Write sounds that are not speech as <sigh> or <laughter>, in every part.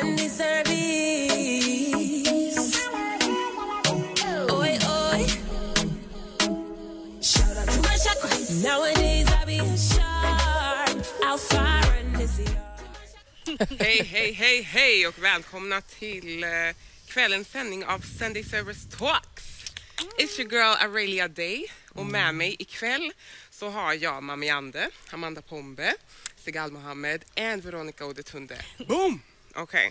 Sunday service. Oi, oi. Shout out to my chakras. Nowadays I be sharp. I'll fire and this Hej, hej, hej, hej och välkomna till eh, kvällens sändning av Sunday Service Talks. It's your girl Aurelia Day och med mig ikväll så har jag Mami Ande, Amanda Pombe, Segal Mohammed and Veronica Odetunde. Boom! Okay.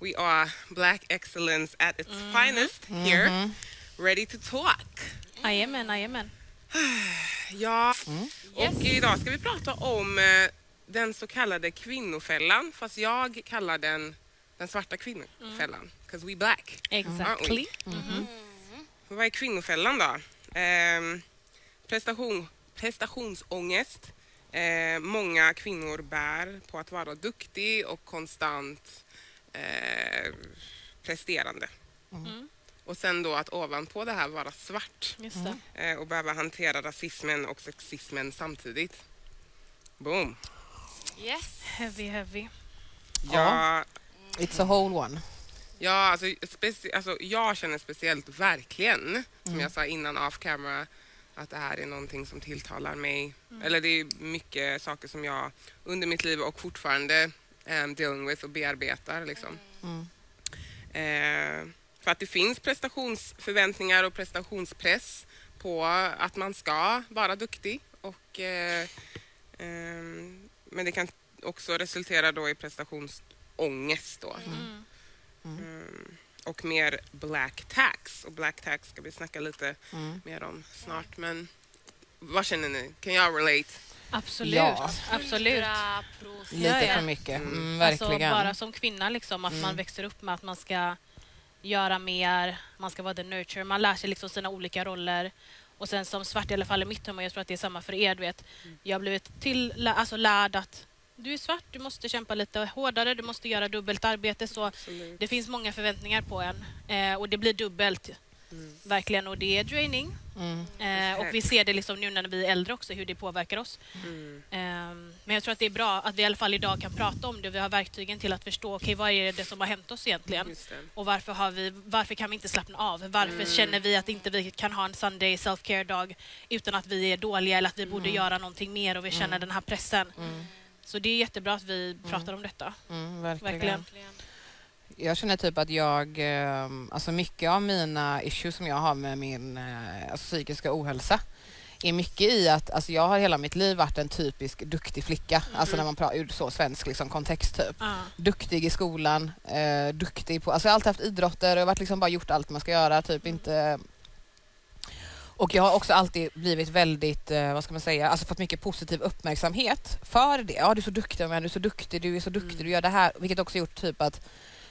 We are black excellence at its finest here. Ready to talk. Jajamän, jajamän. <sighs> Ja, och idag ska vi prata om eh, den så kallade kvinnofällan, fast jag kallar den den svarta kvinnofällan. Because we black. Exactly. Vad är kvinnofällan då? Ehm, prestation, prestationsångest. Eh, många kvinnor bär på att vara duktig och konstant eh, presterande. Och sen då att ovanpå det här vara svart Just det. eh, och behöva hantera rasismen och sexismen samtidigt. Boom! Yes. Heavy, heavy. Ja, It's a whole one. ja alltså, speci- alltså, jag känner speciellt verkligen, som jag sa innan off camera, att det här är någonting som tilltalar mig. Eller det är mycket saker som jag under mitt liv och fortfarande um, dealing with och bearbetar. Liksom. Eh, för att det finns prestationsförväntningar och prestationspress på att man ska vara duktig. Och, eh, ehm, men det kan också resultera då i prestationsångest. Då. Mm. Och mer black tax. Och black tax ska vi snacka lite mer om snart. Men vad känner ni? Kan jag relate? Absolut. Ja. Absolut. Lite för mycket. Mm, Alltså verkligen. bara som kvinna, liksom, att man växer upp med att man ska göra mer, man ska vara the nurture, man lär sig liksom sina olika roller. Och sen som svart, i alla fall i mitt hum, och jag tror att det är samma för er, du vet, jag har blivit till, alltså lärd att du är svart, du måste kämpa lite hårdare, du måste göra dubbelt arbete. Så Absolut. det finns många förväntningar på en eh, och det blir dubbelt. Verkligen, och det är draining. Mm. Eh, och vi ser det liksom nu när vi är äldre också, hur det påverkar oss. Mm. Ehm, men jag tror att det är bra att vi i alla fall idag kan prata om det. Vi har verktygen till att förstå okej, vad är det som har hänt oss egentligen. Och varför, har vi, varför kan vi inte slappna av? Varför känner vi att inte vi kan ha en Sunday self-care-dag utan att vi är dåliga eller att vi borde göra någonting mer och vi känner den här pressen. Så det är jättebra att vi pratar om detta. Mm, verkligen. Verkligen. Jag känner typ att jag, eh, alltså mycket av mina issues som jag har med min eh, alltså psykiska ohälsa är mycket i att alltså jag har hela mitt liv varit en typisk duktig flicka, alltså när man pratar ur så svensk liksom, kontext typ. Ja. Duktig i skolan, eh, duktig på, alltså jag har alltid haft idrotter och varit liksom bara gjort allt man ska göra, typ inte och jag har också alltid blivit väldigt, eh, vad ska man säga, alltså fått mycket positiv uppmärksamhet för det. Ja, du är så duktig, men du är så duktig, du är så duktig, du gör det här. Vilket också gjort typ att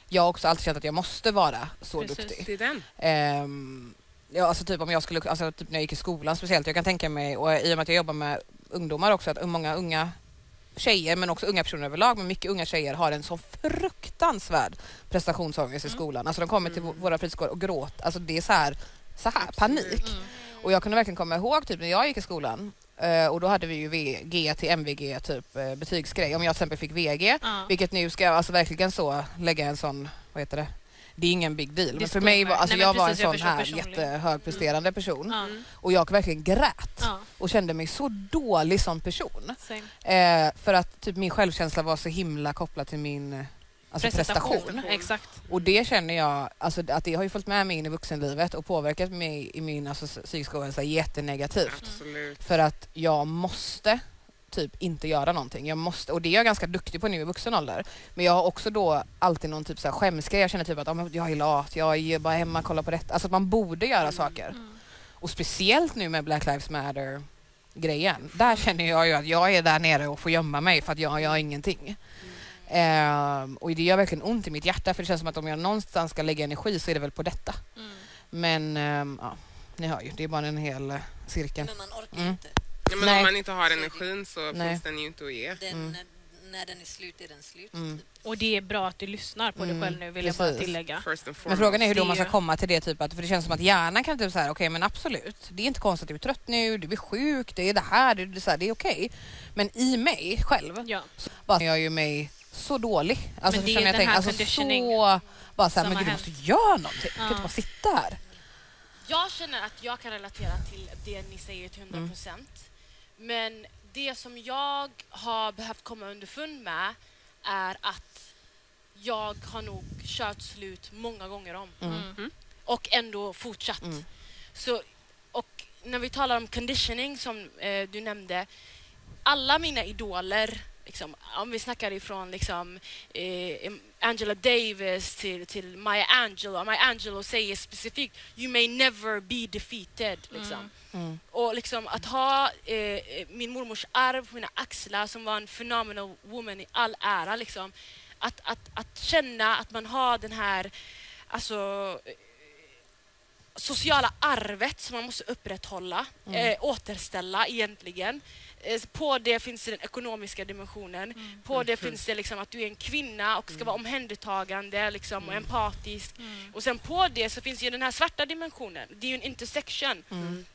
jag också alltid känt att jag måste vara så Precis. duktig. Det är den. Ehm, ja, alltså typ om jag skulle, alltså typ när jag gick i skolan speciellt, jag kan tänka mig, och i och med att jag jobbar med ungdomar också, att många unga tjejer, men också unga personer överlag, men mycket unga tjejer har en så fruktansvärd prestationsångest i skolan. Alltså de kommer till våra fritidsgårdar och gråter, alltså det är så här, så här panik. Och jag kunde verkligen komma ihåg typ när jag gick i skolan eh, och då hade vi ju VG till MVG typ eh, betygsgrej. Om jag till exempel fick VG, Ja. vilket nu ska jag alltså verkligen så lägga en sån, vad heter det? Det är ingen big deal. Men för mig var, alltså Nej, jag var en precis, sån här jättehögpresterande person Ja. och jag verkligen grät Ja. och kände mig så dålig som person. Eh, för att typ min självkänsla var så himla kopplad till min alltså prestation. Exakt. Och det känner jag, alltså att det har ju följt med mig in i vuxenlivet och påverkat mig i min alltså, psykiska ohälsa jättenegativt. Absolut. För att jag måste typ inte göra någonting. Jag måste, och det är jag ganska duktig på nu i vuxen ålder. Men jag har också då alltid någon typ så här skämsgrej. Jag känner typ att men jag är lat, jag är bara hemma och kollar på detta. Alltså att man borde göra saker. Och speciellt nu med Black Lives Matter grejen. Där känner jag ju att jag är där nere och får gömma mig för att jag gör ingenting. Ehm, och det gör verkligen ont i mitt hjärta för det känns som att om jag någonstans ska lägga energi så är det väl på detta. Mm. Men ehm, ja, ni hör ju, det är bara en hel eh, cirkel. Men man orkar Mm. inte. Ja, men Nej. om man inte har energin så Nej. finns den ju inte att ge. Den, när, när den är slut är den slut. Mm. typ. Och det är bra att du lyssnar på dig Mm, själv nu, vill jag bara precis. tillägga. Men frågan är hur då man ska komma till det typ att, för det känns som att hjärnan kan typ säga okej men absolut, det är inte konstigt att du är trött nu, du är sjuk, det är det här, det är, så här, det är okej. Men i mig själv Ja. så bara jag ju mig så dålig. Alltså, Men det är jag den här tänker? alltså, conditioning så bara så här, som men gud, du måste göra någonting. Du kan inte bara sitta här. Jag känner att jag kan relatera till det ni säger till 100 procent. Men det som jag har behövt komma underfund med är att jag har nog kört slut många gånger om. Mm. Och ändå fortsatt. Mm. Så, och när vi talar om conditioning som eh, du nämnde. Alla mina idoler, liksom, om vi snackar ifrån liksom, eh, Angela Davis till, till Maya Angelou. Maya Angelou säger specifikt You may never be defeated. Liksom. Mm. Och liksom att ha eh, min mormors arv på mina axlar som var en phenomenal woman i all ära. Liksom. Att, att, att känna att man har den här alltså, eh, sociala arvet som man måste upprätthålla, eh, återställa egentligen. Eh, På det finns den ekonomiska dimensionen. På det finns det liksom att du är en kvinna och ska vara omhändertagande liksom, och empatisk. Och sen på det så finns ju den här svarta dimensionen. Det är ju en intersection.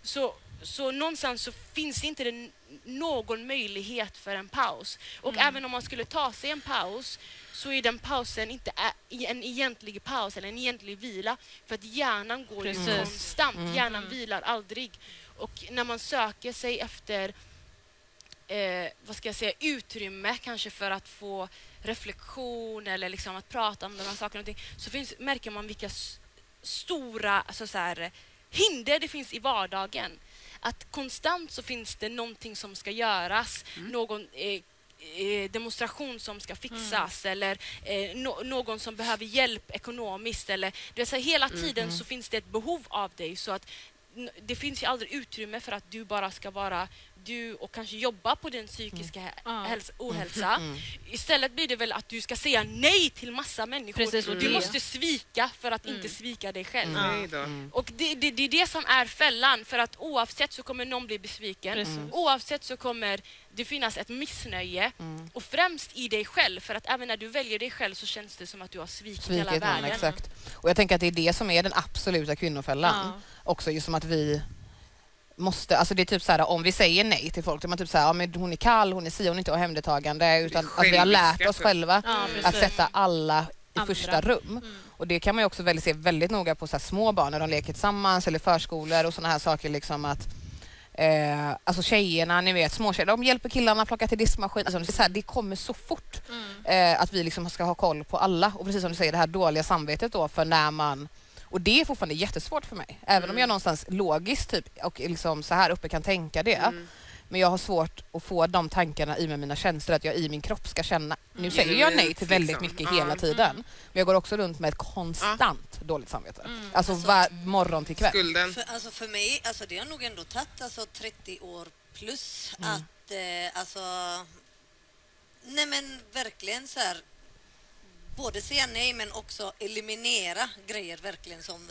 Så, så någonstans så finns det inte det någon möjlighet för en paus. Och även om man skulle ta sig en paus så är den pausen inte en egentlig paus eller en egentlig vila. För att hjärnan går ju konstant. Hjärnan vilar aldrig. Och när man söker sig efter eh, vad ska jag säga, utrymme kanske för att få reflektion eller liksom att prata om de här sakerna så finns, märker man vilka stora alltså så här, hinder det finns i vardagen. Att konstant så finns det någonting som ska göras, någon eh, eh, demonstration som ska fixas eller eh, nå- någon som behöver hjälp ekonomiskt. Eller, det vill säga, hela tiden så finns det ett behov av dig. Så att det finns ju aldrig utrymme för att du bara ska vara du och kanske jobba på din psykiska Ja. häls- ohälsa. Istället blir det väl att du ska säga nej till massa människor. Precis, och du det- måste svika för att inte svika dig själv. Och det, det, det är det som är fällan, för att oavsett så kommer någon bli besviken. Precis. Oavsett så kommer det finnas ett missnöje. Och främst i dig själv, för att även när du väljer dig själv så känns det som att du har svikit, hela Svikit någon, världen. exakt. Och jag tänker att det är det som är den absoluta kvinnofällan. Ja. Också just som att vi måste, alltså det är typ så här om vi säger nej till folk, då är man typ så här, ja, men hon är kall, hon är si, hon är inte omhändertagande, utan att vi har lärt oss så. själva Ja, att sätta alla i Andra. första rum. Mm. Och det kan man ju också väldigt, se väldigt noga på så här små barn när de leker tillsammans eller förskolor och sådana här saker liksom att Eh, alltså tjejerna, ni vet små tjejer, de hjälper killarna plocka till diskmaskin. Alltså, det, är så här, det kommer så fort Mm. eh, att vi liksom ska ha koll på alla. Och precis som du säger, det här dåliga samvetet då för när man... Och det är fortfarande jättesvårt för mig. Även om jag någonstans logiskt typ och liksom så här uppe kan tänka det. Mm. Men jag har svårt att få de tankarna i med mina känslor, att jag i min kropp ska känna. Nu säger jag nej till väldigt liksom. mycket hela tiden. Men jag går också runt med ett konstant dåligt samvete. Mm. Alltså, Alltså- var, morgon till kväll. Skulden. För, alltså för mig, alltså det har nog ändå tagit alltså 30 år plus Mm. att eh, alltså nej men verkligen så här både säga nej men också eliminera grejer verkligen som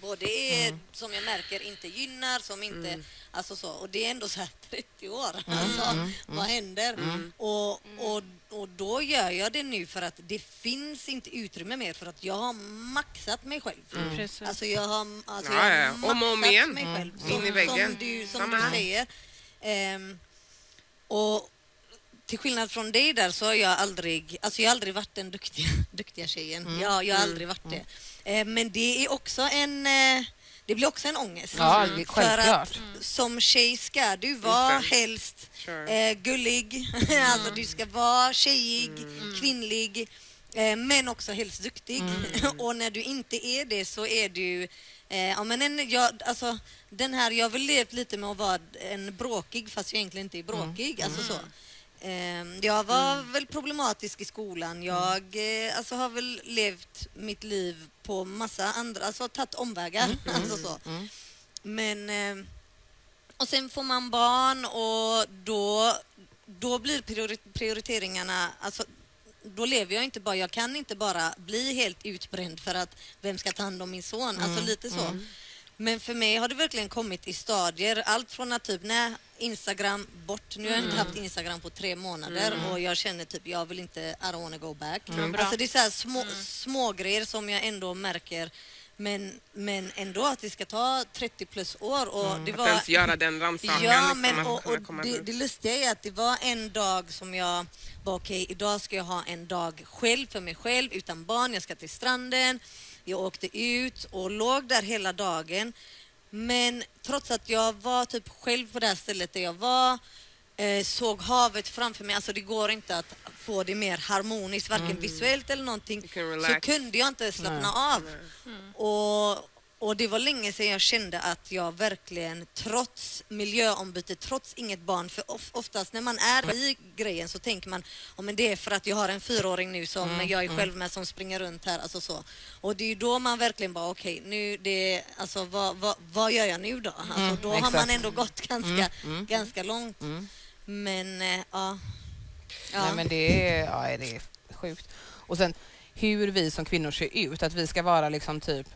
både är, Mm. som jag märker inte gynnar, som inte, alltså så, och det är ändå så här <laughs> 30 år, alltså mm, vad händer? Och, och, och då gör jag det nu för att det finns inte utrymme mer för att jag har maxat mig själv. Precis. Alltså jag har, alltså Ja, jag ja, har om och om igen. mig själv. Mm. Som, In i väggen. som du, som Samma du säger. Ehm, och till skillnad från dig där så har jag aldrig, alltså jag har aldrig varit den duktiga, <laughs> duktiga tjejen. Mm. Jag, jag har aldrig varit det. Ehm, men det är också en, eh, det blir också en ångest. Ja, För att självklart. som tjej ska du vara det. helst Sure. eh, gullig, <laughs> alltså du ska vara tjejig, kvinnlig, eh, men också helst duktig. <laughs> och när du inte är det så är du Eh, ja, men en, jag, alltså, den här, jag har väl levt lite med att vara en bråkig fast jag egentligen inte är bråkig. Alltså, så. Eh, jag var väl problematisk i skolan. Jag eh, alltså, har väl levt mitt liv på massa andra, alltså tagit omvägar. Alltså, så. Men eh, och sen får man barn och då, då blir priori- prioriteringarna, alltså då lever jag inte bara, jag kan inte bara bli helt utbränd för att vem ska ta hand om min son, alltså lite så. Men för mig har det verkligen kommit i stadier, allt från att typ, nej, Instagram bort, nu har jag inte haft Instagram på tre månader och jag känner typ, jag vill inte, I don't wanna go back. bra. Alltså det är så här små, små grejer som jag ändå märker Men, men ändå att det ska ta 30 plus år. Och det Att var, ens göra den rannsakan. Ja, liksom, men att och, och det, det lustiga är att det var en dag som jag var okej, idag ska jag ha en dag själv för mig själv utan barn. Jag ska till stranden. Jag åkte ut och låg där hela dagen. Men trots att jag var typ själv på det här stället där jag var eh, såg havet framför mig. Alltså det går inte att få det mer harmoniskt, varken visuellt eller någonting. Så kunde jag inte slappna av. Och, och det var länge sedan jag kände att jag verkligen, trots miljöombyte, trots inget barn, för of, oftast när man är i grejen så tänker man oh, men det är för att jag har en fyraåring nu som jag är själv med som springer runt här. Alltså så. Och det är ju då man verkligen bara okej, nu det, alltså vad, vad, vad gör jag nu då? Alltså, då har exakt. man ändå gått ganska, ganska långt. Men ja. ja. Nej men det är, ja, det är sjukt. Och sen hur vi som kvinnor ser ut, att vi ska vara liksom typ,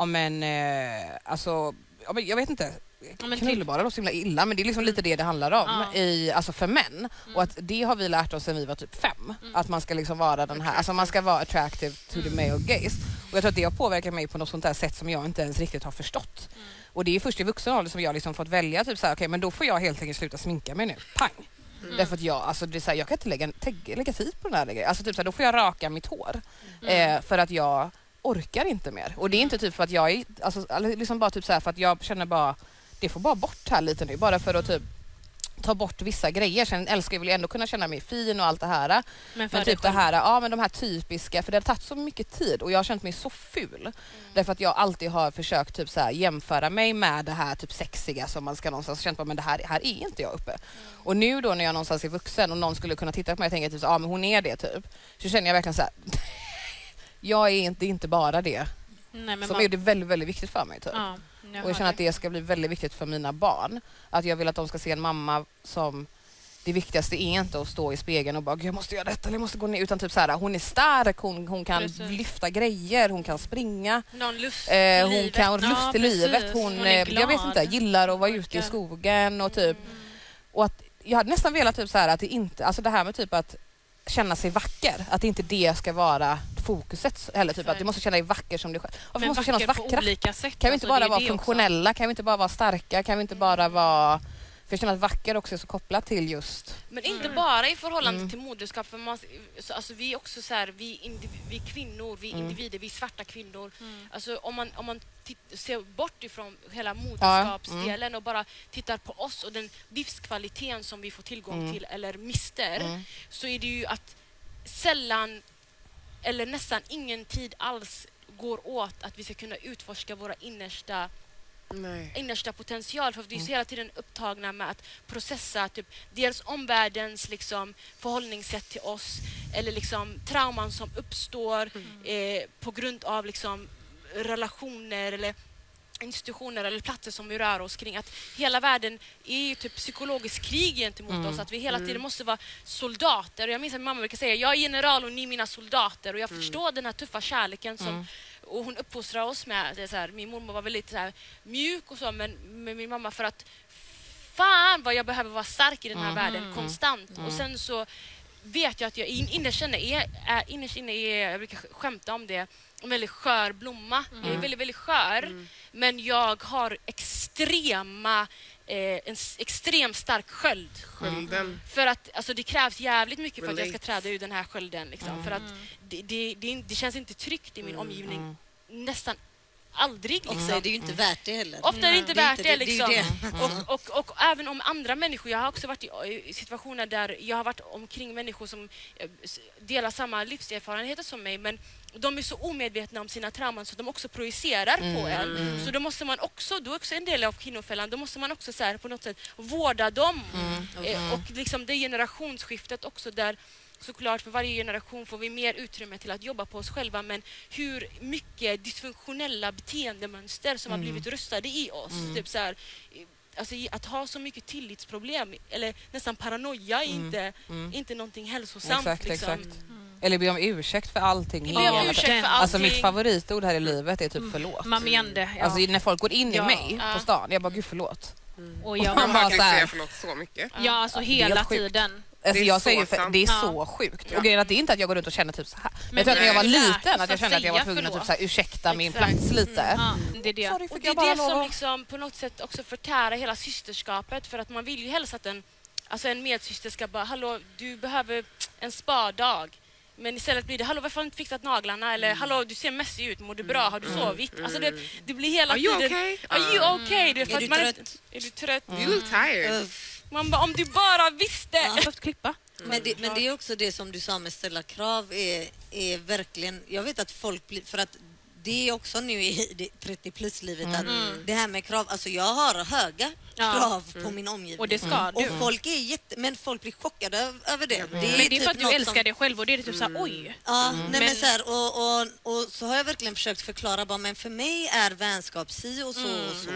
om en, eh, alltså, ja, men jag vet inte, Ja, men knullbara låter så himla illa men det är liksom lite det det handlar om Ja. i, alltså för män. Och att det har vi lärt oss sedan vi var typ fem. Att man ska liksom vara den här, alltså man ska vara attractive to the male gaze. Och jag tror att det har påverkat mig på något sånt där sätt som jag inte ens riktigt har förstått. Och det är först i vuxen ålder som jag liksom fått välja typ såhär, okej men då får jag helt enkelt sluta sminka mig nu. Pang! Därför att jag, alltså det är så här, jag kan inte lägga, lägga, lägga tid på den här grejen. Alltså typ så här, då får jag raka mitt hår. Eh, för att jag orkar inte mer. Och det är inte typ för att jag är, alltså liksom bara typ så här för att jag känner bara, det får bara bort här lite nu. Bara för att typ ta bort vissa grejer. Sen älskar jag vill ju ändå kunna känna mig fin och allt det här. Men Men typ det här, ja men de här typiska, för det har tagit så mycket tid och jag har känt mig så ful. Därför att jag alltid har försökt typ så här, jämföra mig med det här typ sexiga som man ska någonstans känt på, men det här, här är inte jag uppe. Och nu då när jag någonstans är vuxen och någon skulle kunna titta på mig och tänka typ så, ja men hon är det typ. Så känner jag verkligen så här, <laughs> jag är inte, inte bara det. Nej, men Som man- är det väldigt, väldigt viktigt för mig typ. ja, Och jag känner att det ska bli väldigt viktigt för mina barn. Att jag vill att de ska se en mamma som det viktigaste är inte att stå i spegeln och bara "Gud, jag måste göra detta eller jag måste gå ner utan typ så här, hon är stark, hon, hon kan Precis. lyfta grejer, hon kan springa. Någon luft Eh, i hon livet. kan Ja, lust i livet. Hon, Hon är eh, jag vet glad. inte, gillar att vara ute i skogen och typ och att jag hade nästan velat typ så här att det inte, alltså det här med typ att känna sig vacker, att inte det ska vara fokuset heller typ att du måste känna dig vacker som du själv. Varför Men måste vi känna oss vackra? sätt. Kan vi alltså, inte bara det är vara det också. funktionella? Kan vi inte bara vara starka? Kan vi inte bara vara... För jag känner att vacker också är så kopplat till just... Men inte bara i förhållande Mm. till moderskap. För man, så, alltså, vi är också så här, vi, indiv, vi är kvinnor, vi är Mm. individer, vi är svarta kvinnor. Mm. Alltså, om man, om man ser bort ifrån hela mm. moderskapsdelen och bara tittar på oss och den livskvaliteten som vi får tillgång Mm. till eller mister Mm. så är det ju att sällan eller nästan ingen tid alls går åt att vi ska kunna utforska våra innersta Nej. innersta potential för vi Mm. är så hela tiden upptagna med att processa typ, dels omvärldens liksom, förhållningssätt till oss eller liksom, trauman som uppstår eh, på grund av liksom, relationer eller institutioner eller platser som vi rör oss kring. Att hela världen är ju typ psykologiskt krig gentemot Mm. oss. Att vi hela tiden måste vara soldater. Och jag minns att min mamma brukar säga jag är general och ni är mina soldater. Och jag förstår den här tuffa kärleken som Mm. och hon uppfostrar oss med, det så här, min mormor var väldigt så här, mjuk och så, men med min mamma för att fan vad jag behöver vara stark i den här Mm. världen konstant. Och sen så vet jag att jag in, innerst inne är, är, innerst inne är, jag brukar sk- skämta om det, en väldigt skör blomma. Jag är väldigt, väldigt skör, men jag har extrema, eh, en extremt stark sköld. Skölden. För att alltså, det krävs jävligt mycket för att jag ska Relate. träda ur den här skölden. Liksom. För att det, det, det, det känns inte tryggt i min Mm. omgivning. Nästan aldrig. Liksom. Också är det ju inte värt det heller. Ofta är det inte värt det. liksom. Och, och, och även om andra människor, jag har också varit i, situationer där jag har varit omkring människor som eh, delar samma livserfarenheter som mig men de är så omedvetna om sina trauman så de också projicerar på en. Så då måste man också, då är också en del av kvinnofällan, då måste man också så här, på något sätt vårda dem. Eh, och liksom det generationsskiftet också där såklart för varje generation får vi mer utrymme till att jobba på oss själva men hur mycket dysfunktionella beteendemönster som har blivit rustade i oss. Typ så här, alltså, i- att ha så mycket tillitsproblem eller nästan paranoia är inte, inte någonting hälsosamt. Exakt, liksom. exakt. Eller be om ursäkt för allting. Be om ursäkt för Alltså allting. mitt favoritord här i livet är typ förlåt. Man menar ja. Alltså när folk går in i Ja. mig Ja. på stan, jag bara gud förlåt. och <laughs> jag, Man Man bara kan så här- säga förlåt så mycket. ja, alltså hela tiden. Alltså Det är jag säger, för, det är Ja. så sjukt. Ja. Och grejen att det är inte att jag går runt och känner typ så här. Men jag tror att när jag var liten att jag kände att jag var tvungen att typ så här, ursäkta min Exakt. plats lite. Ja, det är det. Sorry, Och det är det som liksom på något sätt också förtärar hela systerskapet för att man vill ju helst att en, alltså en medsyster ska bara hallå du behöver en spadag men istället blir det hallå varför har du inte fixat naglarna eller hallå du ser messig ut, mår du bra, har du sovit? Alltså det, det blir hela Are you tiden okay? Are you okay? Det är, för Är du man trött? Är du trött? You look tired. Man bara om du bara visste! Jag har behövt klippa. Men det, men det är också det som du sa med ställa krav är, är verkligen, jag vet att folk blir, för att det är också nu i <laughs> det 30 plus-livet att det här med krav, alltså jag har höga Ja. krav på min omgivning. Och det ska Och du. folk är jätte, men folk blir chockade över- över det. det Men det är typ för att du älskar som, dig själv och det är typ såhär oj. Ja, nej, men Men- så här, och, och, och så har jag verkligen försökt förklara bara, men för mig är vänskap si och så och så.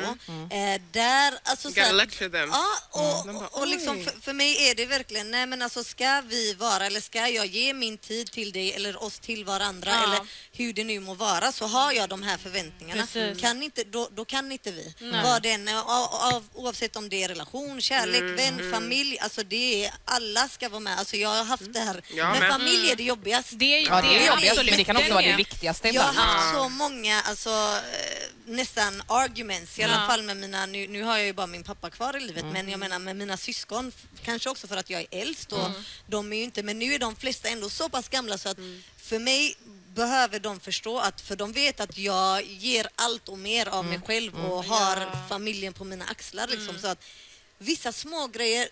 Eh, där, alltså You så gotta här, lecture them. Ja, och, bara, och, och liksom för, för mig är det verkligen, nej men alltså ska vi vara eller ska jag ge min tid till dig eller oss till varandra Ja. eller hur det nu må vara så har jag de här förväntningarna. Precis. Kan inte, då, då kan inte vi. Nej. Vad den, av, av, oavsett om det är relation, kärlek, Mm, vän, familj, alltså det är, alla ska vara med. Alltså jag har haft det här, Jag men med. familj är det jobbigaste. Det är, Ja, det är det- jobbigt, absolut men det kan också vara det viktigaste Jag har haft så många, alltså eh, nästan arguments, i alla Ja. fall med mina, nu, nu har jag ju bara min pappa kvar i livet, men jag menar med mina syskon, kanske också för att jag är äldst och de är ju inte, men nu är de flesta ändå så pass gamla så att för mig behöver de förstå att, för de vet att jag ger allt och mer av mig själv och har familjen på mina axlar liksom, så att vissa små grejer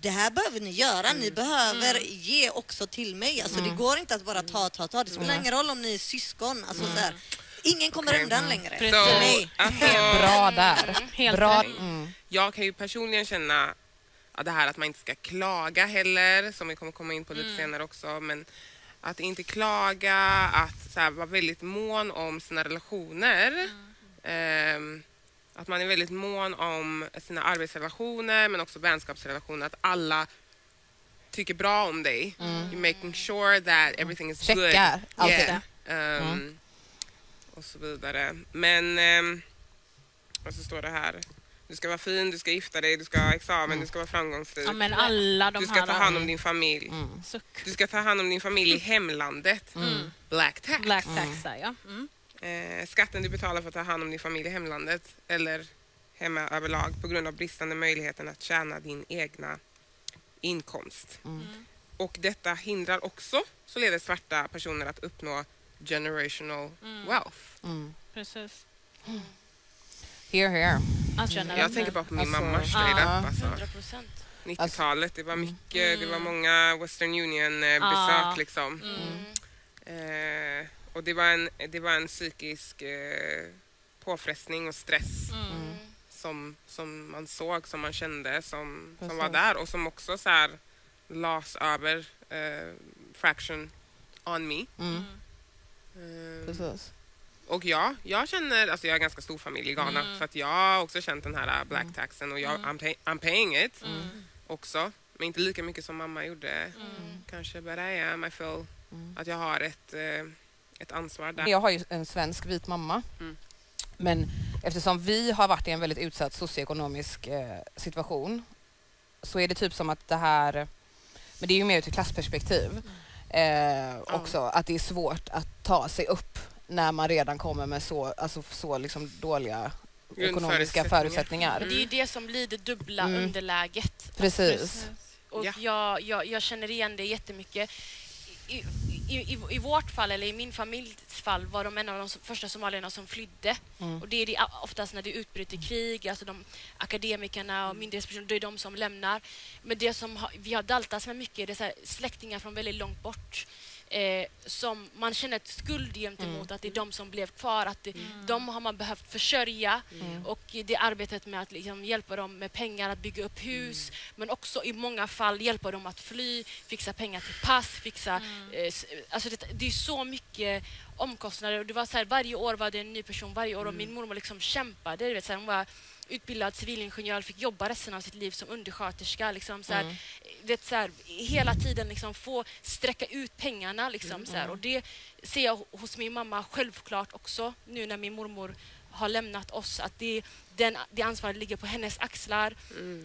det här behöver ni göra. Ni behöver ge också till mig. Alltså, Det går inte att bara ta, ta, ta. Det spelar ingen roll om ni är syskon. Alltså, så här, ingen kommer Okej. undan längre. Precis. Så, För mig. alltså, Bra där. Helt Bra. Mm. jag kan ju personligen känna ja, det här att man inte ska klaga heller, som vi kommer komma in på lite senare också. Men att inte klaga, att så här, vara väldigt mån om sina relationer. Ehm, att man är väldigt mån om sina arbetsrelationer men också vänskapsrelationer. Att alla tycker bra om dig. You're making sure that everything is good. Checkar allt Yeah. det. Ehm, Och så vidare. Men, um, och så står det här. Du ska vara fin, du ska gifta dig, du ska ha examen, du ska vara framgångsrik. Ja, men alla de du ska här... ta hand om din familj. Suck. Du ska ta hand om din familj i hemlandet. Black tax. Black tax där ja. Mm. Eh, skatten du betalar för att ta hand om din familj i hemlandet eller hemma överlag på grund av bristande möjligheten att tjäna din egna inkomst. Och detta hindrar också således svarta personer att uppnå generational wealth. <gasps> <gasps> Mm. Precis. Here, here. Alltså, Jag tänker bara på min Alltså, mamma straight ja. up. Alltså. 100 procent. 90-talet, det var mycket, det var många Western Union-besök Ja. liksom. Mm. Eh, och det var en, det var en psykisk eh, påfrestning och stress Mm. som, som man såg, som man kände, som, som var där och som också så här las över eh, fraction on me. Mm. Eh, Precis. Och ja, jag känner, alltså jag har en ganska stor familj i Ghana Mm. så att jag har också känt den här uh, black taxen och jag, I'm, pay, I'm paying it Mm. också. Men inte lika mycket som mamma gjorde kanske. But I am, I feel att jag har ett, eh, ett ansvar där. Jag har ju en svensk vit mamma. Mm. Men eftersom vi har varit i en väldigt utsatt socioekonomisk eh, situation så är det typ som att det här, men det är ju mer ur ett klassperspektiv eh, också, att det är svårt att ta sig upp när man redan kommer med så, alltså, så liksom dåliga ekonomiska förutsättningar. Det är ju det som blir det dubbla Mm. underläget. Precis. Och Ja. jag, jag, jag känner igen det jättemycket. I, i, i, I vårt fall, eller i min familjs fall, var de en av de som- första somalierna som flydde. Mm. Och det är det oftast när det utbryter krig, alltså de akademikerna och myndighetspersoner, det är de som lämnar. Men det som har, vi har daltats med mycket, det är så här släktingar från väldigt långt bort. Eh, som man känner ett skuld gentemot, att det är de som blev kvar. Att det, De har man behövt försörja. Och det arbetet med att liksom hjälpa dem med pengar att bygga upp hus men också i många fall hjälpa dem att fly, fixa pengar till pass, fixa... Eh, s- alltså det, det är så mycket omkostnader. Och det var så här, varje år var det en ny person varje år och min mormor liksom kämpade. Du vet, så här, hon var utbildad civilingenjör fick jobba resten av sitt liv som undersköterska. Liksom, så här, vet, så här, hela tiden liksom, få sträcka ut pengarna. Liksom, så här, och det ser jag hos min mamma självklart också nu när min mormor har lämnat oss. Att det, den, det ansvaret ligger på hennes axlar.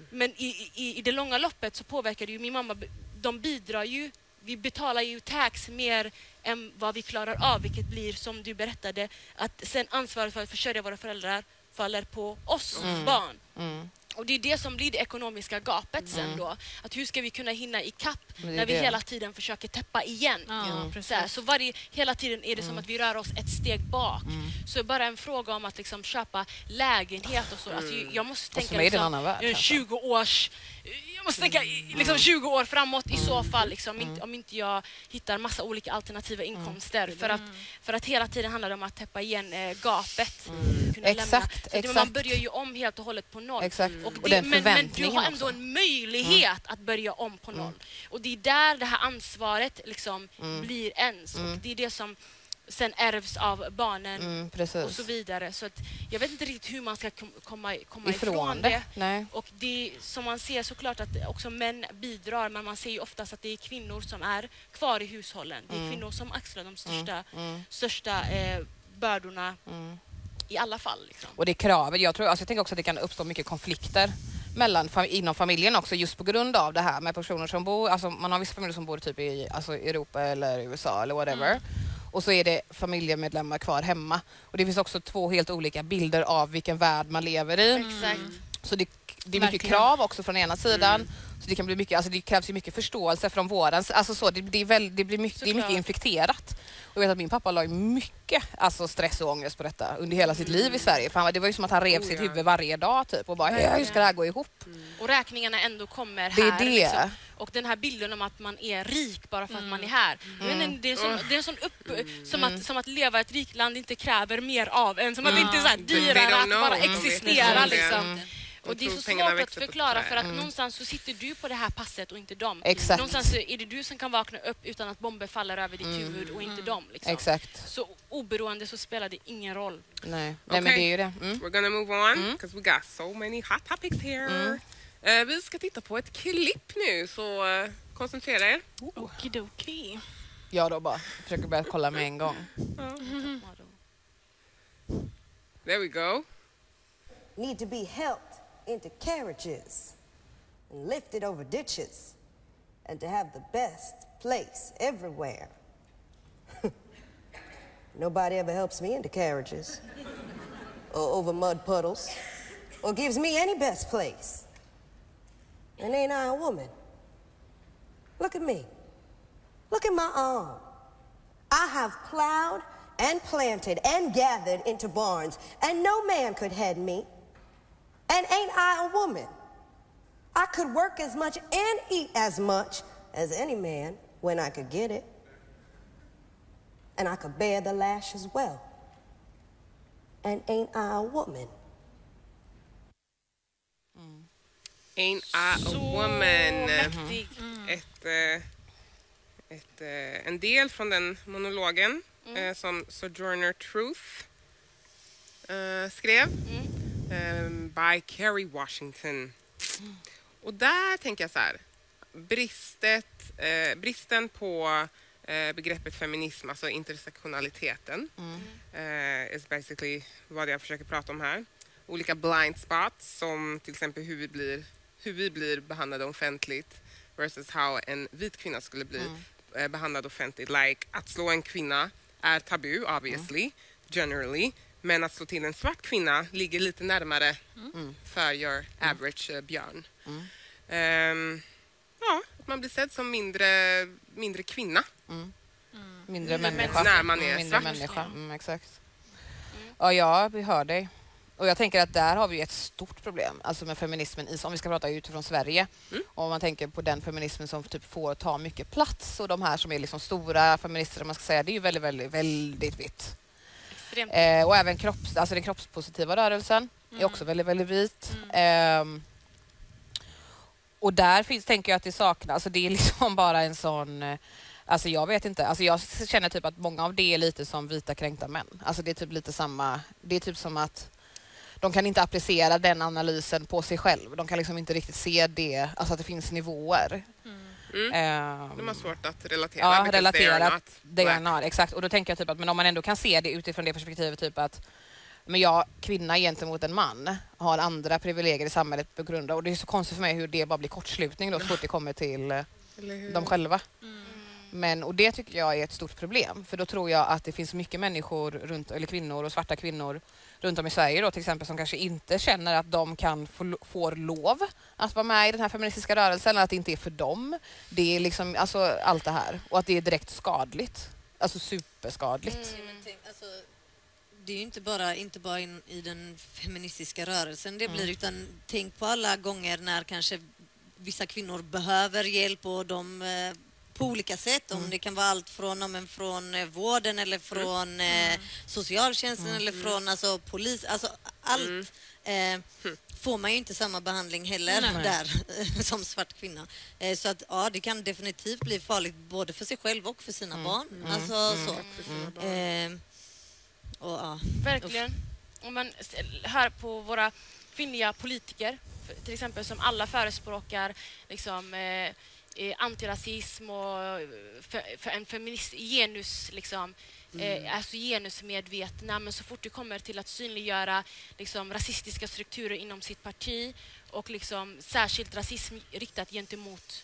Men i, i, i det långa loppet så påverkar det ju min mamma. De bidrar ju, vi betalar ju tax mer än vad vi klarar av, vilket blir som du berättade, att sen ansvaret för att försörja våra föräldrar faller på oss barn. Mm. Och det är det som blir det ekonomiska gapet sen då. Att hur ska vi kunna hinna ikapp när vi det. hela tiden försöker täppa igen? Ja, Så, precis. här, så varje, hela tiden är det som att vi rör oss ett steg bak. Så bara en fråga om att liksom köpa lägenhet och så. Alltså, jag måste tänka som är det en liksom, annan värld, en alltså. 20 års... Jag måste tänka liksom 20 år framåt i så fall. Liksom, inte, om inte jag hittar massa olika alternativa inkomster. För, att, för att hela tiden handlar det om att täppa igen eh, gapet. Lämna. Exakt, att Man exakt. börjar ju om helt och hållet på noll. Exakt. Och Och det, den men, men du har ändå också. Mm. en möjlighet att börja om på noll. Och det är där det här ansvaret liksom Mm. blir ens. Och det är det som sen ärvs av barnen Mm, och så vidare. Så att jag vet inte riktigt hur man ska kom, komma, komma Ifrån ifrån, det. det. Och det som man ser såklart att också män bidrar men man ser ju oftast att det är kvinnor som är kvar i hushållen. Det är Mm. kvinnor som axlar de största, största eh, bördorna i alla fall. Liksom. Och det kravet, jag, tror, alltså jag tänker också att det kan uppstå mycket konflikter mellan, inom familjen också just på grund av det här med personer som bor, alltså man har vissa familjer som bor typ i alltså Europa eller USA eller whatever. Och så är det familjemedlemmar kvar hemma. Och det finns också två helt olika bilder av vilken värld man lever i. Exakt. Så det, det är mycket Verkligen. krav också från ena sidan. Så det, kan bli mycket, alltså det krävs ju mycket förståelse från våran alltså så, det, det, är väl, det, blir mycket, det är mycket infekterat. Och jag vet att min pappa la ju mycket alltså stress och ångest på detta under hela sitt liv i Sverige. För han, det var ju som att han rev Oh, sitt ja. huvud varje dag typ och bara "Ja, hur ska det här gå ihop? Och räkningarna ändå kommer Det är här. det. Liksom. Och den här bilden om att man är rik bara för att man är här. Mm. Men det är, som, det är sån upp... Som, att, som att leva i ett rikt land inte kräver mer av en. Som att det inte är så här dyrare att bara existera. Liksom. Mm. Och det är så svårt att förklara för att någonstans så sitter du på det här passet och inte dem. Exakt. Någonstans så är det du som kan vakna upp utan att bomber faller över ditt huvud och inte dem. Liksom. Exakt. Så oberoende så spelar det ingen roll. Nej, Nej men det är ju det. Mm. We're gonna move on because we got so many hot topics here. Eh, vi ska titta på ett klipp nu, så eh, koncentrera er. Okidoki. Jag då bara försöker börja kolla med en gång. There we go. need to be helped into carriages and lifted over ditches and to have the best place everywhere. <laughs> Nobody ever helps me into carriages <laughs> or over mud puddles or gives me any best place. And ain't I a woman? Look at me. Look at my arm. I have plowed and planted and gathered into barns, and no man could head me. And ain't I a woman? I could work as much and eat as much as any man when I could get it. And I could bear the lash as well. And ain't I a woman? Ain't I a Så woman? mäktig. Ett, eh, ett, en del från den monologen Mm. eh, som Sojourner Truth eh, skrev. Mm. Eh, by Kerry Washington. Och där tänker jag så här. Bristet, eh, bristen på eh, begreppet feminism, alltså intersektionaliteten, eh, is basically vad jag försöker prata om här. Olika blind spots som till exempel hur vi blir, hur vi blir behandlade offentligt versus how en vit kvinna skulle bli eh, behandlad offentligt. Like att slå en kvinna är tabu obviously, generally. Men att slå till en svart kvinna ligger lite närmare för your average eh, björn. Ehm, ja, att man blir sedd som mindre, mindre kvinna. Mindre Mindre människa. När man är Mindre svart. människa, mm, exakt. Ja, ja, vi hör dig. Och jag tänker att där har vi ett stort problem, alltså med feminismen, i, om vi ska prata utifrån Sverige. Om man tänker på den feminismen som typ får ta mycket plats och de här som är liksom stora feminister, man ska säga, det är ju väldigt, väldigt, väldigt vitt. Extremt. Eh, och även kropps, alltså den kroppspositiva rörelsen är också väldigt, väldigt vit. Ehm, och där finns, tänker jag att det saknas, alltså det är <laughs> liksom bara en sån eh, Alltså jag vet inte, alltså jag känner typ att många av det är lite som vita kränkta män. Alltså det är typ lite samma, det är typ som att de kan inte applicera den analysen på sig själv. De kan liksom inte riktigt se det, alltså att det finns nivåer. Mm. Ehm, De har svårt att relatera. Ja, relatera. är not, exakt. Och då tänker jag typ att men om man ändå kan se det utifrån det perspektivet typ att Men jag, kvinna gentemot en man, har andra privilegier i samhället på grund av, och det är så konstigt för mig hur det bara blir kortslutning då så fort det kommer till eh, dem själva. Men, och det tycker jag är ett stort problem för då tror jag att det finns mycket människor, runt, eller kvinnor och svarta kvinnor runt om i Sverige då till exempel som kanske inte känner att de kan få, får lov att vara med i den här feministiska rörelsen eller att det inte är för dem. Det är liksom alltså allt det här och att det är direkt skadligt. Alltså superskadligt. Ja, men tänk, alltså, det är ju inte bara, inte bara in, i den feministiska rörelsen det blir, utan tänk på alla gånger när kanske vissa kvinnor behöver hjälp och de eh, på olika sätt, om det kan vara allt från, men från eh, vården eller från eh, socialtjänsten eller från alltså, polis, alltså allt. Eh, får man ju inte samma behandling heller där <laughs> som svart kvinna. Eh, så att ja, det kan definitivt bli farligt både för sig själv och för sina barn. Alltså så. Eh, och, ja. Verkligen. Om man hör på våra kvinnliga politiker, till exempel som alla förespråkar liksom, eh, eh, antirasism och eh, för, för en feminist genus, liksom, eh, alltså genusmedvetna, men så fort det kommer till att synliggöra liksom, rasistiska strukturer inom sitt parti och liksom, särskilt rasism riktat gentemot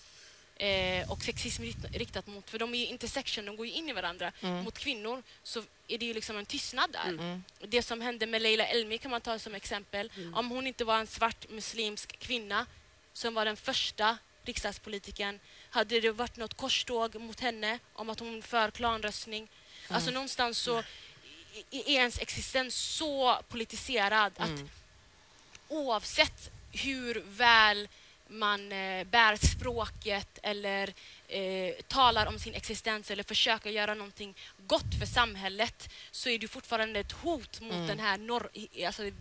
eh, och sexism rikt- riktat mot, för de är ju intersection, de går ju in i varandra, mot kvinnor så är det ju liksom en tystnad där. Det som hände med Leila Elmi kan man ta som exempel. Om hon inte var en svart muslimsk kvinna som var den första riksdagspolitikern, hade det varit något korståg mot henne om att hon för klanröstning. Alltså någonstans så är ens existens så politiserad att oavsett hur väl man eh, bär språket eller eh, talar om sin existens eller försöker göra någonting gott för samhället så är du fortfarande ett hot mot den här nor- i- alltså,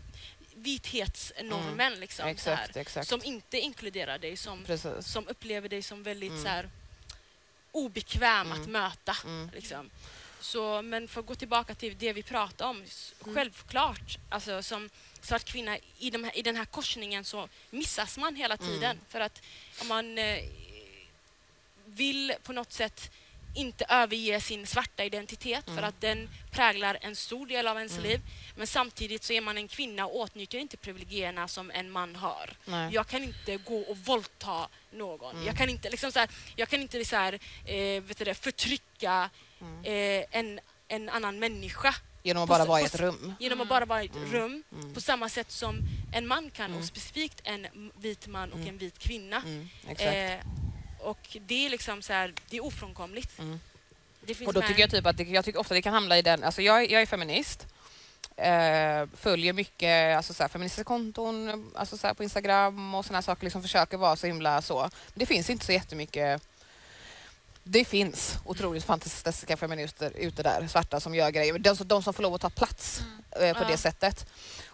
vithetsnormen liksom, så Exakt, här, exakt. som inte inkluderar dig, som, Precis. som upplever dig som väldigt så här, obekväm Mm. att möta. Liksom. Så, men för att gå tillbaka till det vi pratade om, Mm. självklart, alltså, som svart kvinna i, de här, i den här korsningen så missas man hela Mm. tiden. För att om man eh, vill på något sätt inte överge sin svarta identitet Mm. för att den präglar en stor del av ens liv. Men samtidigt så är man en kvinna och åtnjuter inte privilegierna som en man har. Nej. Jag kan inte gå och våldta någon. Jag kan inte, liksom så här, jag kan inte så här, eh, vet du det, förtrycka eh, en, en annan människa Genom att bara vara i ett rum. genom att bara vara i ett rum på samma sätt som en man kan och specifikt en vit man och en vit kvinna. Mm. Eh, och det är liksom så här, det är ofrånkomligt. Det finns Och då tycker jag typ att det, jag tycker ofta det kan hamna i den, alltså jag, är- jag är feminist, eh, följer mycket alltså så här, feministiska konton alltså så här, på Instagram och här saker, liksom försöker vara så himla så. Men det finns inte så jättemycket det finns otroligt fantastiska feminister ute där, svarta som gör grejer. De, som- de som får lov att ta plats eh, på Ja. det sättet.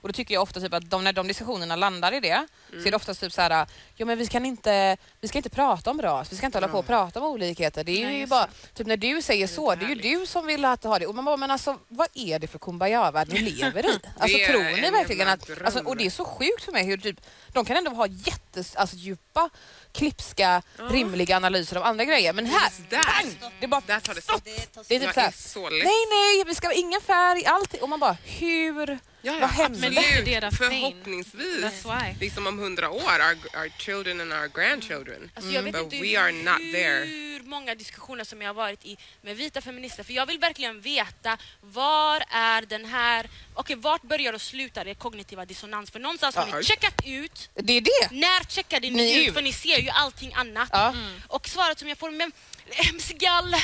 Och då tycker jag ofta typ att de, när de diskussionerna landar i det så är det oftast typ så här, ja men vi kan inte, vi ska inte prata om ras, vi ska inte hålla på och prata om olikheter. Det är Nej, ju bara, typ när du säger så, det är ju du som vill att ha det. Och man bara, men alltså vad är det för kumbaya-värld ni <laughs> lever i? Alltså tror ni en verkligen att, alltså, och det är så sjukt för mig hur typ, de kan ändå ha jättes, alltså, djupa, klipska, rimliga analyser av andra grejer. Men här, bang! Det är bara där tar det stopp. Det det är typ så här, är så nej nej, vi ska ha ingen färg, allting. Och man bara, hur? Ja, ja, Vad hände? Men det är deras. Förhoppningsvis. Liksom om hundra år, our, our children and our grandchildren. Alltså vet But we are not there. hur många diskussioner som jag har varit i med vita feminister. För jag vill verkligen veta var är den här... Okej, vart börjar och slutar det kognitiva dissonans? För någonstans har ni checkat ut. Det är det. När checkade ni, Ni ut? För ni ser ju allting annat. Ja. Och svaret som jag får, men <laughs> Sigal,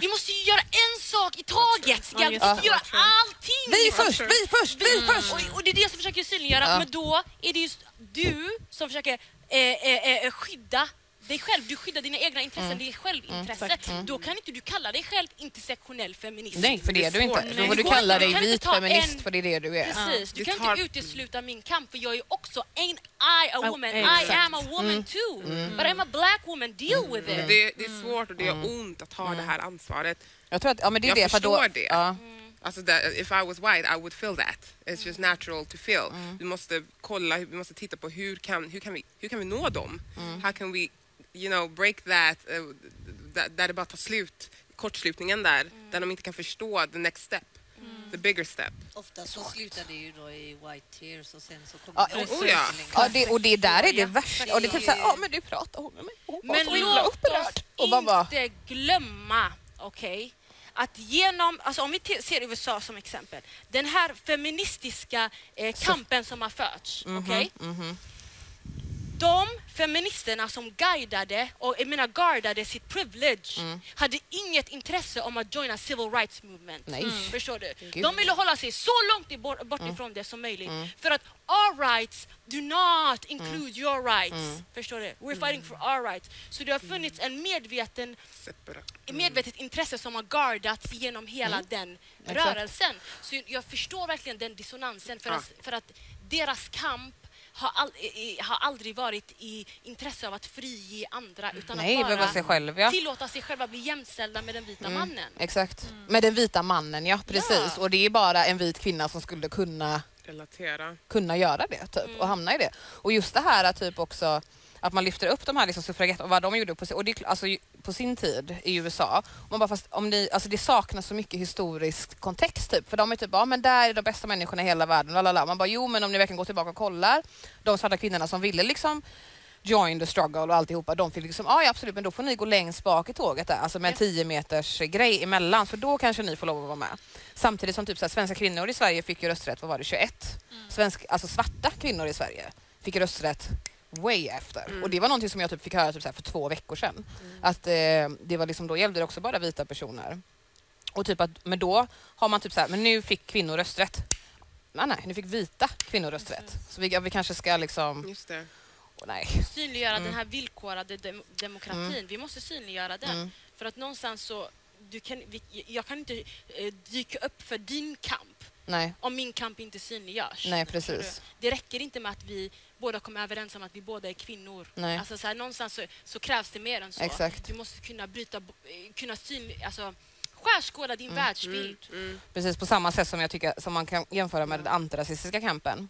vi måste ju göra en sak i taget. Sigal, vi måste göra allting. Vi först, vi först, vi först! Och, och det är det jag försöker synliggöra. Men då är det just du som försöker eh, eh, eh, skydda dig själv. Du skyddar dina egna intressen, det är självintresse. Då kan inte du kalla dig själv intersektionell feminist. Nej, för det är du inte. Då får du kalla inte. dig Du vit feminist en- för det är det du är. Precis, du Det kan tar- inte utesluta min kamp för jag är också, ain't I a Oh, woman? I exakt. am a woman too. But I'm a black woman, deal with it. Det, det är svårt och det gör ont att ha det här ansvaret. Jag tror att, ja men det är Jag det. För då, förstår det. Ja. Alltså that, if I was white I would feel that. It's just natural to feel. Vi måste kolla, vi måste titta på hur kan, hur kan, vi, hur kan vi nå dem? How can we you know, break that, uh, där, där det bara tar slut, kortslutningen där, där de inte kan förstå the next step. the bigger step. Ofta så slutar det ju då i white tears och sen så Ja, kommer det oh ja. Ja, det, och det där är det Ja, värsta. Och det är typ såhär, ja men du pratar hon med mig. Hon var Men så himla upprörd. Och man bara, inte glömma, okej, att genom, alltså om vi ser USA som exempel, den här feministiska eh, kampen som har förts, Mhm, okej? De feministerna som guidade och jag menar guardade sitt privilege Mm. hade inget intresse om att joina civil rights movement. Mm. Förstår du? Gud. Mm. De ville hålla sig så långt bort bort ifrån det som möjligt. För att our rights do not include your rights. Mm. Förstår du? We're fighting for our rights. Så det har funnits en medveten medvetet intresse som har guardats genom hela den Mm. Rörelsen. Så jag förstår verkligen den dissonansen för, Ja. att, för att deras kamp har, all, har aldrig varit i intresse av att frige andra utan nej, att bara sig själv ja. tillåta sig själva bli jämställda med den vita Mm. mannen. Exakt. Med den vita mannen ja, precis. Ja. Och det är bara en vit kvinna som skulle kunna Relatera. kunna göra det typ, och hamna i det. Och just det här att typ också att man lyfter upp de här liksom, suffragetter och vad de gjorde på, sin- och det, alltså, på sin tid i USA. Och man bara, fast om ni, alltså, det saknas så mycket historisk kontext typ. För de är typ, ja men där är de bästa människorna i hela världen. Lalala. Man bara, jo men om ni verkligen går tillbaka och kollar. De svarta kvinnorna som ville liksom join the struggle och alltihopa. De fick liksom, ja, ja absolut men då får ni gå längst bak i tåget där. Alltså med en 10 meters grej emellan. För då kanske ni får lov att vara med. Samtidigt som typ så här, svenska kvinnor i Sverige fick ju rösträtt, vad var det, 21? Svensk, alltså svarta kvinnor i Sverige fick rösträtt way efter. Och det var någonting som jag typ fick höra typ så här för två veckor sedan. Att eh, det var liksom, då gällde det också bara vita personer. Och typ att, men då har man typ så här, men nu fick kvinnor rösträtt. Nej, nej, nu fick vita kvinnor rösträtt. Så vi, ja, vi kanske ska liksom, Just det. åh, nej. Synliggöra den här villkorade dem- demokratin. Vi måste synliggöra den. Mm. För att någonstans så, du kan, vi, jag kan inte eh, dyka upp för din kamp Nej, om min kamp inte synliggörs. nej precis. Det räcker inte med att vi båda kommer överens om att vi båda är kvinnor. Nej. Alltså så här, någonstans så, så krävs det mer än så. Exakt. Du måste kunna bryta, eh, kunna syn, alltså, skärskåda din världsbild. Mm. Precis på samma sätt som jag tycker som man kan jämföra med den antirasistiska kampen.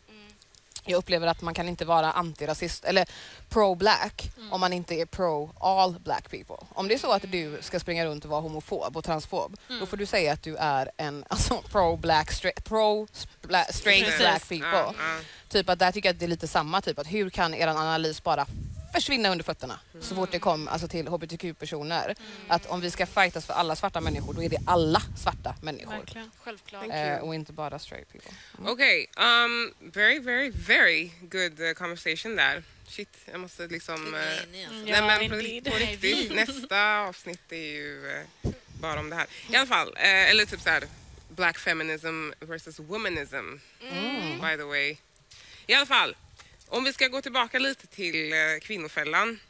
Jag upplever att man kan inte vara antirasist eller pro-black om man inte är pro all black people. Om det är så att du ska springa runt och vara homofob och transfob, då får du säga att du är en <laughs> alltså, pro-black, straight, pro -spla straight Precis. black people. Ja. Typ att där tycker jag att det är lite samma typ att hur kan er analys bara försvinna under fötterna så fort det kom alltså, till hbtq-personer. Att om vi ska fightas för alla svarta människor då är det alla svarta människor. Verkligen. Självklart. You. och inte bara straight people. Okej, um, very, very, very good uh, conversation där. Shit, jag måste liksom... Enig, alltså. Nej men på, på riktigt, <laughs> nästa avsnitt är ju eh, bara om det här. I alla fall, eh, eller typ så här, Black feminism versus womanism, by the way. I alla fall, om vi ska gå tillbaka lite till eh, kvinnofällan,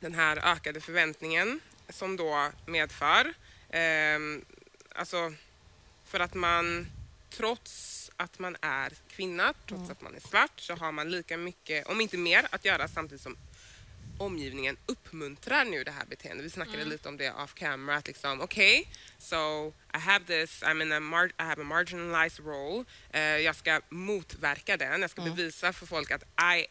den här ökade förväntningen som då medför, ehm, alltså för att man trots att man är kvinna, trots att man är svart, så har man lika mycket, om inte mer, att göra samtidigt som omgivningen uppmuntrar nu det här beteendet. Vi snackade lite om det off camera, att liksom okej, so I have this, I'm in a mar- I have a marginalized role. Eh, jag ska motverka den, jag ska bevisa för folk att I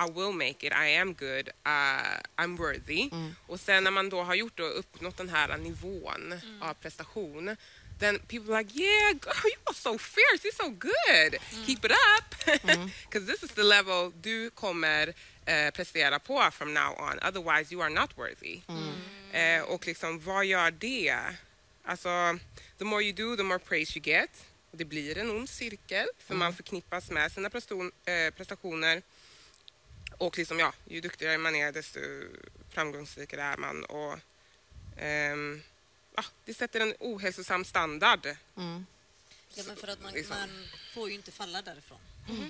I will make it, I am good, uh, I'm worthy. Och sen när man då har gjort och uppnått den här nivån av prestation then people are like, yeah, girl, <laughs> you are so fierce, you're so good. Keep it up. <laughs> Because this is the level du kommer eh, prestera på from now on. Otherwise you are not worthy. Eh, och liksom, vad gör det? Alltså, the more you do, the more praise you get. Det blir en ond cirkel, för man förknippas med sina preston, eh, prestationer. Och liksom, ja, ju duktigare man är, desto framgångsrikare är man. Och, ehm, ja, det sätter en ohälsosam standard. Ja, men för att man, Liksom. man får ju inte falla därifrån.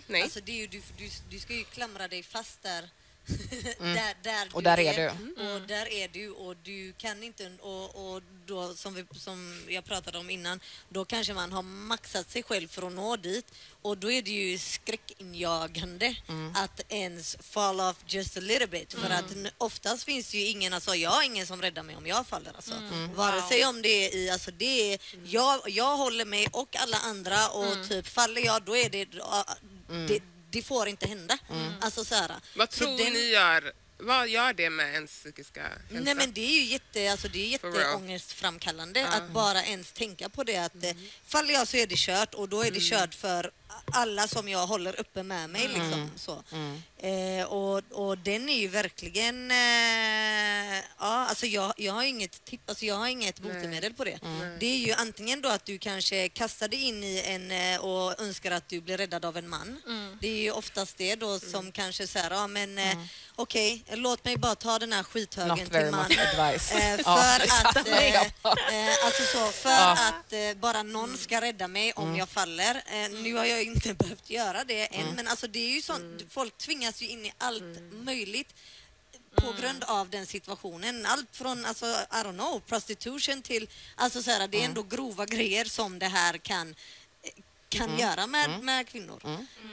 Nej. Alltså det är ju, du, du, du ska ju klamra dig fast där. <laughs> där, där Och där är du. Och där är du och du kan inte och, och då som, vi, som jag pratade om innan då kanske man har maxat sig själv för att nå dit. Och då är det ju skräckinjagande att ens fall off just a little bit. För att n- oftast finns det ju ingen, alltså jag har ingen som räddar mig om jag faller alltså. Vare sig om det är i, alltså det är, jag, jag håller mig och alla andra och typ faller jag då är det, det, det får inte hända. Alltså så här. Vad tror den- ni gör vad gör det med ens psykiska hälsa? Nej men det är ju jätte, alltså det är jätteångestframkallande att bara ens tänka på det att Mm. eh, faller jag så är det kört och då är det kört för alla som jag håller uppe med mig. Mm. Liksom, så. Eh, och, och den är ju verkligen... Eh, ja, alltså jag, jag har inget tipp, alltså jag har inget botemedel på det. Det är ju antingen då att du kanske kastar dig in i en eh, och önskar att du blir räddad av en man. Det är ju oftast det då som kanske säger, ja men eh, okej, låt mig bara ta den här skithögen Not till man. <laughs> Eh, Ja, för att, eh, upp. eh, alltså så, för Ja. att eh, bara någon ska rädda mig om jag faller. Eh, nu har jag inte behövt göra det än, men alltså det är ju sånt, folk tvingas ju in i allt möjligt på grund av den situationen. Allt från, alltså, I don't know, prostitution till, alltså så här, det är ändå grova grejer som det här kan kan göra med, med kvinnor.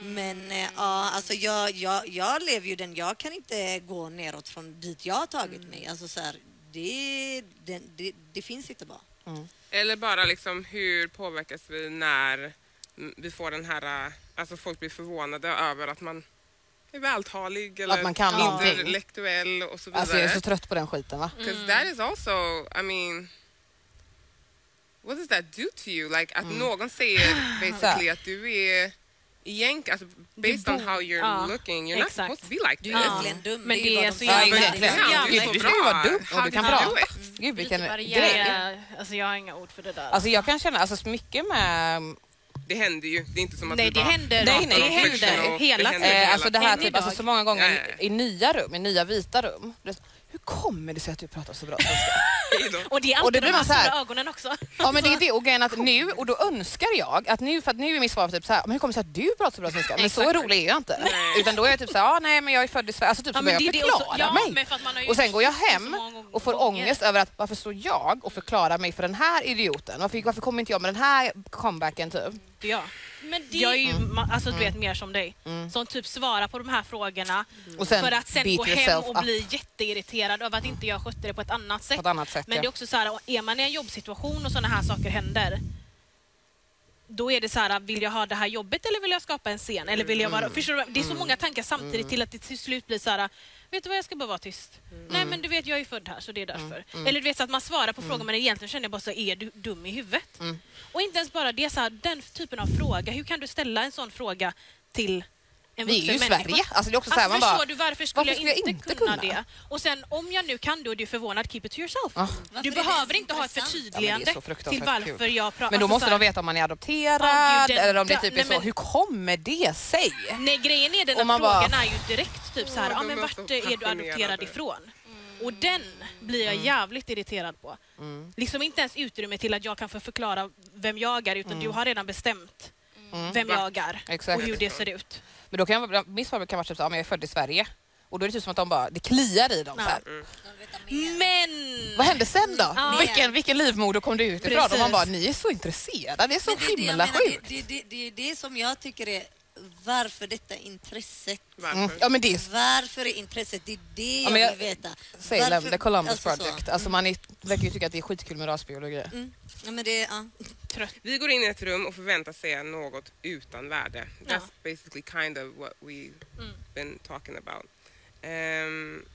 Men ja, alltså jag, jag, jag lever ju den, jag kan inte gå neråt från dit jag har tagit mig. Alltså så här, det, det, det, det finns inte bara. Eller bara liksom hur påverkas vi när mm, vi får den här, äh, alltså folk blir förvånade över att man är vältalig eller Att man kan någonting. intellektuell och så vidare. Alltså jag är så trött på den skiten va? Because that is also, I mean, what does that do to you? Like att någon säger <laughs> basically att du är egentligen, alltså based on how you're ja, looking, you're not exakt. supposed to be like Du this. är Ja. egentligen dum. Men det är så jävla-. Ja, är du så ska ju vara dum och du kan prata. Gud vilken grej. alltså jag har inga ord för det där. Alltså jag kan känna, alltså så mycket med Det händer ju, det är inte som att Nej, vi det bara händer. Nej, nej, det det händer hela Det tiden. Eh, alltså det här typ, alltså så många gånger i nya rum, i nya vita rum. Hur kommer det sig att du pratar så bra svenska? <laughs> Och det är Och det alltid blir de här man så här- stora ögonen också. Ja men det är det och grejen att nu, och då önskar jag att nu, för att nu är mitt svar typ så här, men hur kommer det sig att du pratar så bra svenska? Men så rolig är jag inte. Utan då är jag typ så här, ah, nej men jag är född i Sverige, alltså typ så Ja, men börjar jag det är det också. förklara Ja, mig. för Och sen går jag så hem och får gånger. ångest över att varför står jag och förklarar mig för den här idioten? Varför, varför kommer inte jag med den här comebacken typ? Ja. Men det, Jag är ju ma- alltså, du vet, mer som dig, som typ svarar på de här frågorna. Sen för att sen gå hem och up. bli jätteirriterad över att inte jag skötte det på ett annat sätt. Ett annat sätt Men det är också så här, är man i en jobbsituation och sådana här saker händer då är det så här, vill jag ha det här jobbet eller vill jag skapa en scen? Eller vill jag Mm. vara, förstår du? Det är så många tankar samtidigt till att det till slut blir så här, vet du vad jag ska bara vara tyst. Mm. Nej men du vet jag är född här så det är därför. Eller du vet så att man svarar på frågor men egentligen känner jag bara så är du dum i huvudet? Mm. Och inte ens bara det, så här, den typen av fråga, hur kan du ställa en sån fråga till en Vi är ju i människa? Sverige. Alltså det är också så här, Alltså, man förstår bara, du varför skulle, varför jag, skulle inte jag inte kunna, det? Och sen om jag nu kan då är du förvånad, keep it to yourself. Ja. Varför Du det behöver inte ha ett förtydligande så till varför kul. jag pratar. Men då alltså, måste så här- de veta om man är adopterad Ja, gud, den eller om det typ är nej, så, men- hur kommer det sig? Nej, grejen är den att man bara- frågan är ju direkt typ så här, Åh, ja men vart är du adopterad ifrån? Och den blir jag jävligt irriterad på. Liksom inte ens utrymme till att jag kan få förklara vem jag är utan du har redan bestämt vem jag är och hur det ser ut. Men då kan jag, mitt svar kan vara typ så, ja, men jag är född i Sverige. Och då är det typ som att de bara, det kliar i dem. Så här. Mer. Men... Vad hände sen då? Ja. Vilken, vilken livmoder kom du ut ifrån? Och man bara, ni är så intresserade, det är så Men det det himla menar, sjukt. Det, det, det, det är det som jag tycker är varför detta intresset Varför? Mm. Ja men det är Varför är intresset? Det är det jag, men jag- vill veta. Salem, Varför- the Columbus alltså så. Project. Alltså man är, verkar ju tycka att det är skitkul med rasbiologi. Mm. Ja, men det, ja. Vi går in i ett rum och förväntar sig något utan värde. That's Ja. basically kind of what we've been talking about. Ehm,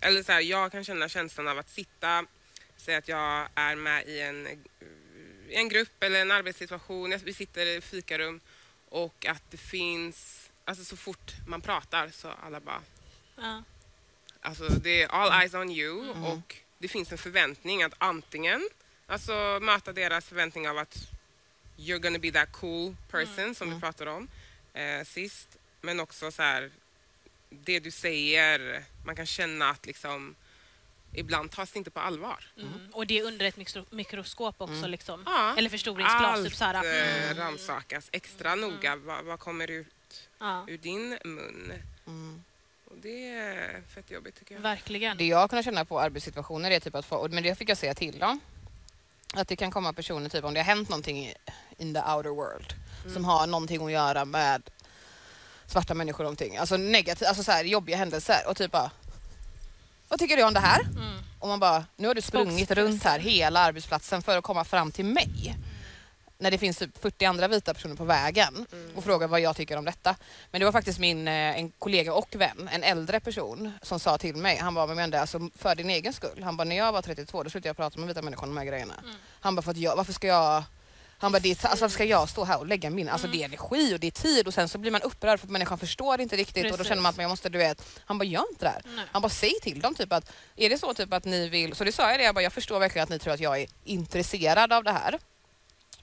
eller så här, jag kan känna känslan av att sitta, säga att jag är med i en, i en grupp eller en arbetssituation, jag- vi sitter i fikarum och att det finns, alltså så fort man pratar så alla bara Ja. Alltså det är all eyes on you och det finns en förväntning att antingen alltså möta deras förväntning av att you're gonna be that cool person som vi pratade om eh, sist. Men också så här det du säger, man kan känna att liksom ibland tas det inte på allvar. Mm. Och det är under ett mikro- mikroskop också liksom. Ja. Eller förstoringsglas. Allt Typ så här. eh, rannsakas extra noga. Vad, vad kommer ut Ja. ur din mun? Och det är fett jobbigt tycker jag. Verkligen. Det jag kunnat känna på arbetssituationer är typ att få, men det fick jag säga till dem. Att det kan komma personer, typ om det har hänt någonting in the outer world som har någonting att göra med svarta människor och någonting. Alltså negativt, alltså så här, jobbiga händelser och typ bara Vad tycker du om det här? Och man bara, nu har du sprungit runt här hela arbetsplatsen för att komma fram till mig. när det finns typ 40 andra vita personer på vägen och frågar vad jag tycker om detta. Men det var faktiskt min eh, en kollega och vän, en äldre person som sa till mig, han bara, men Mende, alltså för din egen skull. Han bara, när jag var 32 då slutade jag prata med vita människor om de här grejerna. Han bara, för att jag, varför ska jag han bara, det är, alltså, varför ska jag stå här och lägga min, alltså det är energi och det är tid och sen så blir man upprörd för att människan förstår inte riktigt och då Precis. känner man att man måste, du vet, han bara gör inte det här. Nej. Han bara säg till dem typ att, är det så typ att ni vill, så det sa jag det, jag bara, jag förstår verkligen att ni tror att jag är intresserad av det här.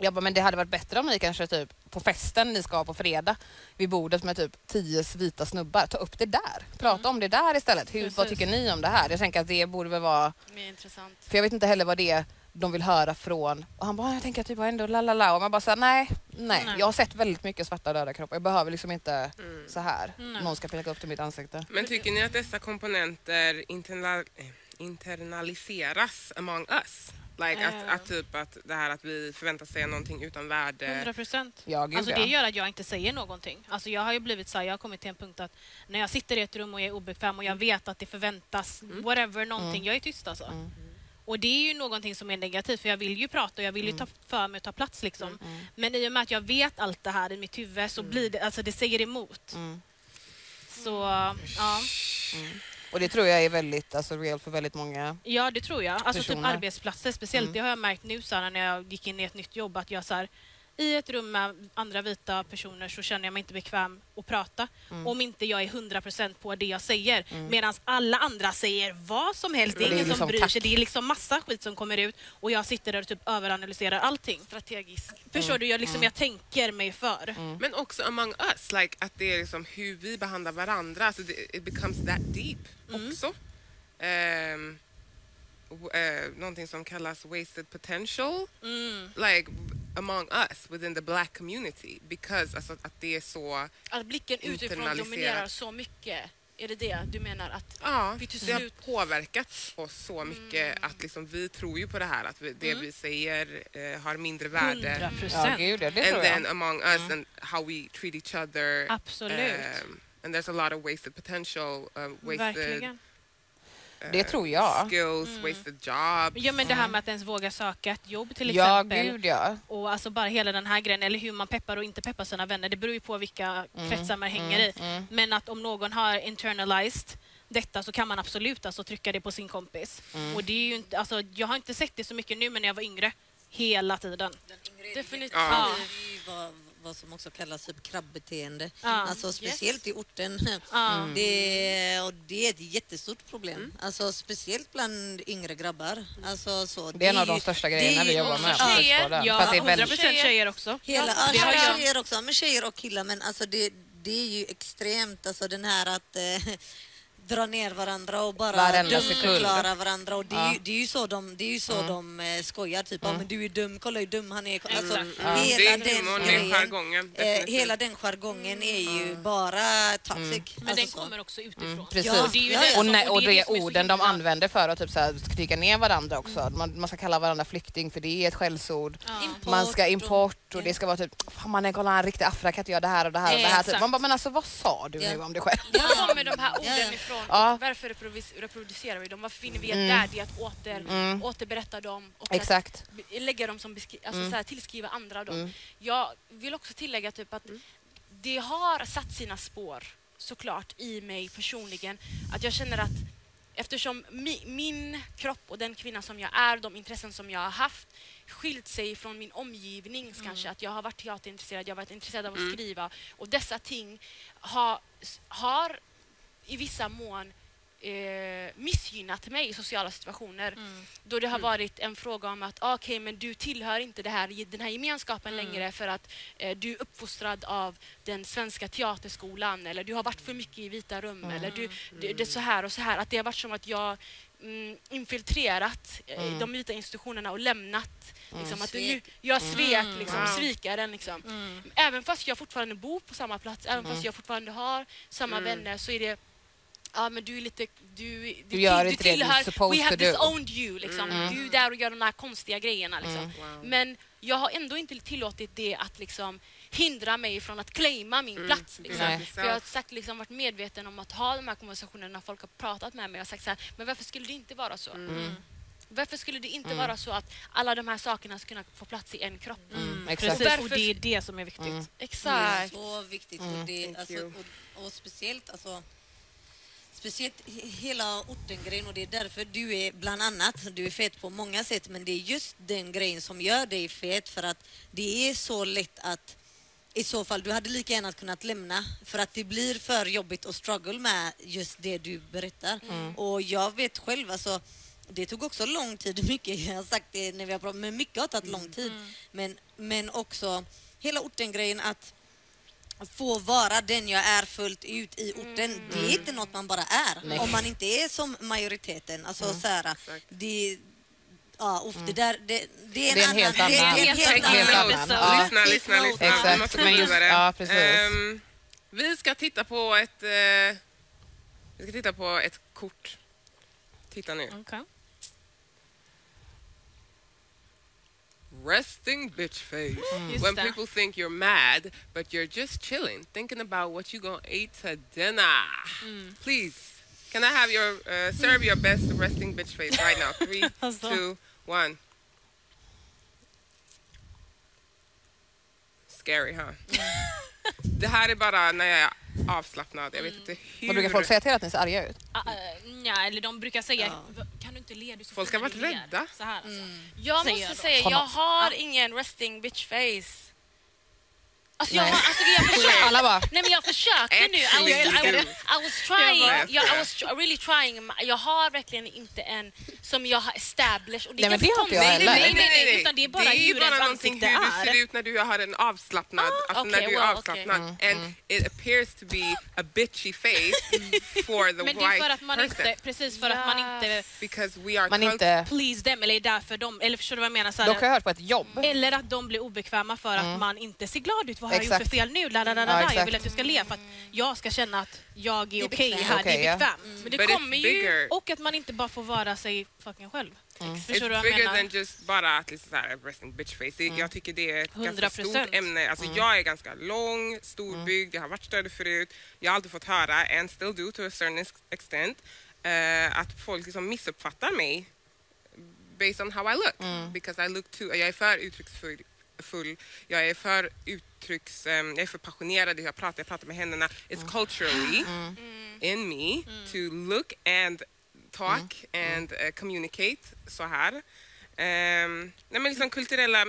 Jag bara, men det hade varit bättre om ni kanske typ på festen ni ska ha på fredag vid bordet med typ tio vita snubbar, ta upp det där. Prata om det där istället. Hur, vad Precis. tycker ni om det här? Jag tänker att det borde väl vara Mer intressant. för jag vet inte heller vad det är de vill höra från. Och han bara, "Ah, jag tänker typ ändå la la la. Och man bara säger nej, nej. Jag har sett väldigt mycket svarta döda kroppar. Jag behöver liksom inte Mm. så här. Nej. Någon ska peka upp till mitt ansikte. Men tycker ni att dessa komponenter interna- eh, internaliseras among us? Like att, Eh. att typ att det här att vi förväntar sig någonting utan värde. 100 procent. Ja, Alltså det gör att jag inte säger någonting. Alltså jag har ju blivit så här, jag har kommit till en punkt att när jag sitter i ett rum och jag är obekväm och jag vet att det förväntas whatever, någonting, jag är tyst alltså. Och det är ju någonting som är negativt för jag vill ju prata och jag vill ju ta för mig och ta plats liksom. Men i och med att jag vet allt det här i mitt huvud så blir det, alltså det säger emot. Mm. Så ja, Och det tror jag är väldigt alltså, real för väldigt många. ja det tror jag. Alltså typ Personer. arbetsplatser speciellt, det har jag märkt nu så här, när jag gick in i ett nytt jobb att jag så här, i ett rum med andra vita personer så känner jag mig inte bekväm att prata om inte jag är 100% på det jag säger. Medan alla andra säger vad som helst. Det är Och det är ingen som liksom bryr tack. sig. Det är liksom massa skit som kommer ut och jag sitter där och typ överanalyserar allting. Strategiskt. Förstår du? Jag, liksom, jag tänker mig för. Men också among us, like att det är liksom hur vi behandlar varandra. Alltså det, it becomes that deep också. Um, uh, någonting som kallas wasted potential. Like among us within the black community. Because alltså, att det är så... Att blicken utifrån dominerar så mycket. Är det det du menar? Att Ja, Vi till det har påverkat oss så mycket att liksom vi tror ju på det här att vi, det vi säger eh, har mindre värde. 100 Ja, procent. gud, det, and then jag. among us and how we treat each other. Absolut. Um, and there's a lot of wasted potential, um, wasted Verkligen. Det tror jag. skills, wasted jobs. Ja, men det här med att ens våga söka ett jobb till Ja, exempel. gud ja. Och alltså bara hela den här grejen, eller hur man peppar och inte peppar sina vänner. Det beror ju på vilka kretsar man hänger i. Men att om någon har internalized detta så kan man absolut alltså trycka det på sin kompis. Och det är ju inte, alltså, jag har inte sett det så mycket nu, men när jag var yngre, hela tiden. definitivt. Ja. Ju vad, som också kallas typ krabbeteende. Ja. Alltså speciellt i orten. Ja. <laughs> Det, och det är ett jättestort problem. Alltså speciellt bland yngre grabbar. Alltså, så, Det är en av de största grejerna vi jobbar med på tjejer. Ja, För att det är 100 väldigt, procent tjejer också. Hela, Ja, ja, tjejer också, men tjejer och killar. Men alltså det, det är ju extremt, alltså den här att eh, dra ner varandra och bara Varenda dumförklara varandra. Och det, är Ja. ju, det är ju så de, det är ju så de eh, skojar, typ mm. men du är dum, kolla hur dum han är. Alltså, Exakt. Mm, det hela är den humorn, grejen. jargongen. Eh, hela den jargongen är ju bara toxic. Men alltså den så. kommer också utifrån. precis. Och det är ju Ja, ja. Och, nej, och det det orden de använder för att typ så här, skrika ner varandra också. Man, man ska kalla varandra flykting för det är ett skällsord. Man ska import och det ska vara typ, fan mannen kolla en riktig afra kan inte göra det här och det här och det här. Typ. Exakt. Man bara, men alltså vad sa du Ja. nu om dig själv? Var kommer de här orden Ja, ja. Ifrån? Ja. Varför reproduc- reproducerar vi dem? Varför finner vi ett värde i att åter, återberätta dem? Och Exakt. lägga dem som alltså så här, tillskriva andra dem. Mm. Jag vill också tillägga typ att det har satt sina spår såklart i mig personligen. Att jag känner att eftersom mi, min kropp och den kvinna som jag är, de intressen som jag har haft skilt sig från min omgivning kanske. Att jag har varit teaterintresserad, jag har varit intresserad av att skriva och dessa ting har, har i vissa mån eh, missgynnat mig i sociala situationer. Då det har varit en fråga om att ah, okej, men du tillhör inte det här, den här gemenskapen längre för att eh, du är uppfostrad av den svenska teaterskolan eller du har varit för mycket i vita rum eller du, det, det är så här och så här. Att det har varit som att jag mm, infiltrerat eh, de vita institutionerna och lämnat. Liksom, att det nu, jag svek, liksom, Wow. svikaren. Liksom. Även fast jag fortfarande bor på samma plats, även fast jag fortfarande har samma vänner så är det Ja men du är lite... Du, du, gör till- inte det du tillhör, supposed We have do. disowned you. Liksom. Du är där och gör de här konstiga grejerna. Liksom. Wow. Men jag har ändå inte tillåtit det att liksom, hindra mig från att claima min plats. Liksom. För jag har sagt, liksom, varit medveten om att ha de här konversationerna när folk har pratat med mig. Jag har sagt så här, men varför skulle det inte vara så? Varför skulle det inte vara så att alla de här sakerna ska kunna få plats i en kropp? Precis, Därför- och det är det som är viktigt. Mm. Exakt. Så viktigt. Mm. Och, det, alltså, och, och speciellt alltså Speciellt he- hela orten-grejen och det är därför du är bland annat, du är fet på många sätt men det är just den grejen som gör dig fet för att det är så lätt att i så fall, du hade lika gärna kunnat lämna för att det blir för jobbigt att struggle med just det du berättar. Och jag vet själv, alltså det tog också lång tid, <laughs> mycket, jag har sagt det när vi har pratat, men mycket har tagit lång tid. Men, men också hela orten-grejen att få vara den jag är fullt ut i orten. Det är inte något man bara är. Nej. Om man inte är som majoriteten. Alltså så här, det, ja, uff, det, där, det, det är en Det är en annan... helt det, det är annan- en helt helt annan annan. annan. Ja. Lyssna, lyssna, lyssna. Exakt, måste men just- ja, precis. Ehm, vi ska titta på ett... eh, vi ska titta på ett kort. Titta nu. Okej. Resting bitch face. Just When people think you're mad, but you're just chilling, thinking about what you're gonna eat to dinner. Please, can I have your uh, serve your best resting bitch face right now? <laughs> Three, two, one. Scary, huh? Det här är bara när jag är avslappnad. Jag vet inte hur... Vad brukar folk säga till er att ni ser arga ut? Ah, eh, Nja, eller de brukar säga kan du inte le? Du Folk har varit du ler." rädda. Så här, alltså. Jag måste jag då. säga, jag har ingen resting bitch face. Alltså jag, har, alltså jag försöker. Alla bara, Nej men jag försöker nu. I was, I, was. I was trying. Jag Jag, I was tr- really trying. Jag har verkligen inte en som jag har established. Och det är Nej, men det har inte jag konstigt. heller. nej, nej, utan det är bara ju hur bara någonting ansikte hur du är. ser ut när du har en avslappnad, alltså när okej, du är well, avslappnad. okej. And it appears to be a bitchy face for the Men det är white för att man person. inte, precis för att man inte Because we are man cult- inte... please them eller är därför de, eller förstår du vad jag menar? Så Dock har här, jag hört på ett jobb. eller att de blir obekväma för att man inte ser glad ut. Vad har jag gjort för fel nu? La, la. Jag vill att du ska le för att jag ska känna att jag är okej bekväm. här, det Okej, är bekvämt. Men det But kommer ju... Och att man inte bara får vara sig fucking själv. Förstår du It's bigger menar? than just bara att liksom resting bitch face. Det- Jag tycker det är ett ganska 100%. stort ämne. Alltså Jag är ganska lång, storbyggd, jag har varit större förut. Jag har alltid fått höra, and still do to a certain ex- extent, eh, att folk liksom missuppfattar mig based on how I look. Because I look too, jag är för uttrycksfull. Full. Jag är för uttrycks... ehm, jag är för passionerad. Jag pratar, jag pratar med händerna. It's culturally in me to look and talk and eh, communicate så här. Ehm, nej, men liksom kulturella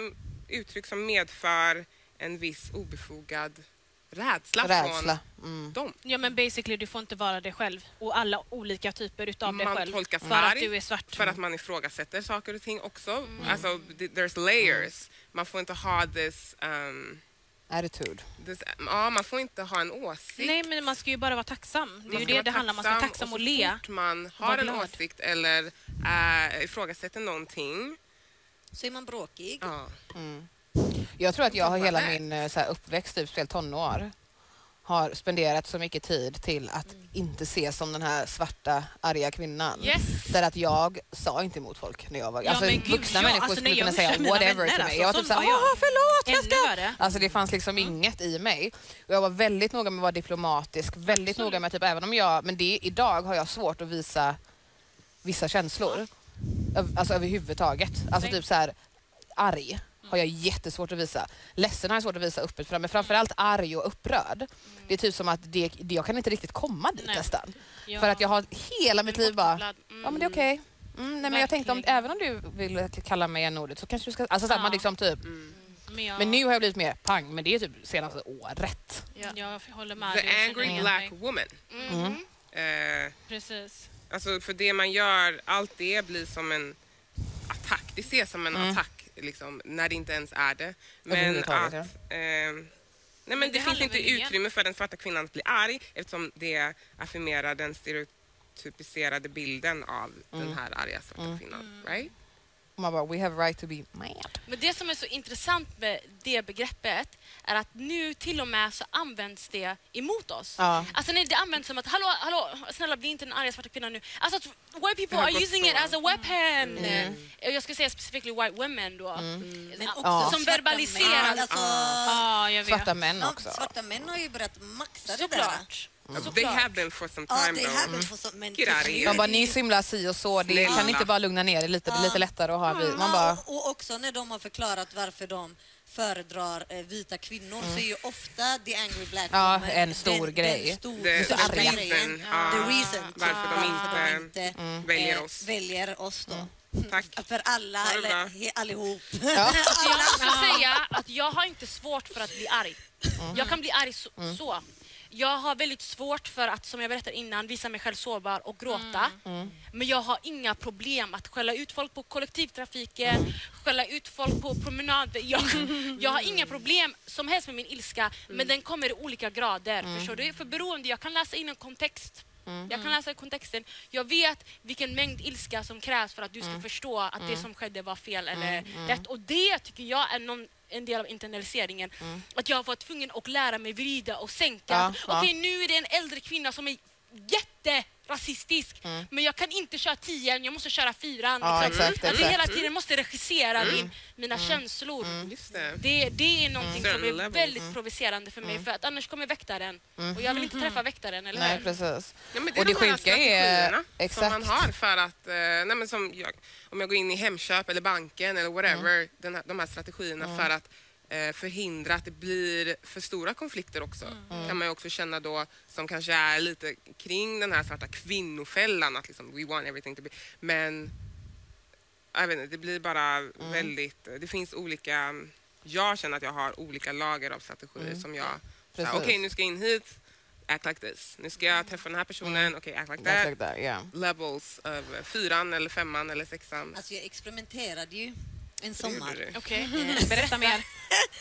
uttryck som medför en viss obefogad rädsla, Rädsla. från Mm. dem. Ja men basically du får inte vara dig själv och alla olika typer utav dig Man själv. tolkas för att du är svart. För att man ifrågasätter saker och ting också. Mm. Alltså, th- there's layers. Man får inte ha this, um, Attitude. Ja, man får inte ha en åsikt. Nej men man ska ju bara vara tacksam. Det är ju det det handlar om. Man ska vara tacksam och och så le. fort man har en glad. åsikt eller äh, ifrågasätter någonting. Så är man bråkig. Ja. Jag tror att jag har hela min eh, så här, uppväxt, typ speciellt tonår, har spenderat så mycket tid till att Mm. inte se som den här svarta, arga kvinnan. Yes. Där att jag sa inte emot folk när jag var... Ja, alltså, men gud, vuxna ja, människor alltså, skulle kunna säga <laughs> whatever till mig. alltså, Jag var typ såhär, åh förlåt, jag. Alltså det fanns liksom inget i mig. Och jag var väldigt noga med att vara diplomatisk, väldigt noga med typ även om jag, men det, idag har jag svårt att visa vissa känslor. Alltså överhuvudtaget. Alltså typ så här arg har jag jättesvårt att visa. Ledsen har jag svårt att visa öppet men framförallt arg och upprörd. Det är typ som att det, det, jag kan inte riktigt komma dit Nej. nästan. Ja. För att jag har hela mitt liv bara. Mm. ja men det är okej. Mm, nej men jag tänkte om, även om du vill kalla mig en ordet så kanske du ska, alltså så Ja. man liksom typ, Men, jag, men nu har jag blivit mer pang, men det är typ senaste året. Ja. Jag håller med. The angry black mig. woman. Mhm. Eh, Precis. alltså för det man gör, allt det blir som en attack. Det ses som en attack liksom, när det inte ens är det. Men att... Ehm, nej men det det, finns inte utrymme för den svarta kvinnan att bli arg eftersom det affirmerar den stereotypiserade bilden av den här arga svarta kvinnan. Right? Och man bara, we have right to be mad. Men det som är så intressant med det begreppet är att nu till och med så används det emot oss. Ja. Alltså när det används som att hallå, hallå, snälla bli inte den arga svarta kvinnan nu. Alltså att white people are using så. it as a weapon. Eh, Jag ska säga specifically white women då. Men Ja. också Som svarta verbaliserar. män, Alltså, Ja, jag vet. Svarta män ja, också. svarta män har ju börjat maxa det där. Såklart. They have been for some Ja, time det though. här mm. så, men Get out of here. Man bara, ni är så himla si och så, det kan Snälla. inte bara lugna ner er lite, det är lite lättare att ha vi. Man bara, Ja, och, och också när de har förklarat varför de föredrar eh, vita kvinnor så är ju ofta the angry black Mm. Ja, woman en stor den, grej. Den stor, Det- största the reason, grejen. ja, the reason varför de varför inte, de inte väljer eh, oss. väljer oss då. Tack. För alla, eller allihop. <laughs> Alltså jag måste säga att jag har inte svårt för att bli arg. Jag kan bli arg så. så. Jag har väldigt svårt för att, som jag berättade innan, visa mig själv sårbar och gråta. Men jag har inga problem att skälla ut folk på kollektivtrafiken, skälla ut folk på promenad. Jag, <laughs> jag har inga problem som helst med min ilska, men den kommer i olika grader. Förstår du? För beroende, jag kan läsa in en kontext. Jag kan läsa kontexten. Jag vet vilken mängd ilska som krävs för att du ska förstå att det som skedde var fel eller rätt. Och det tycker jag är någon, en del av internaliseringen. Att jag var tvungen att lära mig vrida och sänka. Ja. Okej, nu är det en äldre kvinna som är jätterasistisk men jag kan inte köra tian, jag måste köra fyran. Ja, liksom. exakt, att jag exakt. hela tiden måste regissera min, mina känslor. Just det. Det, det är någonting som är väldigt provocerande för mig för att annars kommer väktaren och jag vill inte träffa väktaren, eller nej hur? precis. Ja, men det Och är det de här sjuka är- exakt. som man har för att, eh, nej, men som jag, om jag går in i Hemköp eller banken eller whatever, Mm. den här, de här strategierna för att förhindra att det blir för stora konflikter också. Mm. kan man ju också känna då som kanske är lite kring den här svarta kvinnofällan att liksom we want everything to be men jag vet inte, det blir bara Mm. väldigt, det finns olika jag känner att jag har olika lager av strategier som jag Mm. Okej nu ska jag in hit act like this. Nu ska jag träffa den här personen, okej act like that. Exakt där, ja. Levels av fyran eller femman eller sexan. Alltså jag experimenterade ju en Det gjorde sommar. du. Okej. Berätta mer.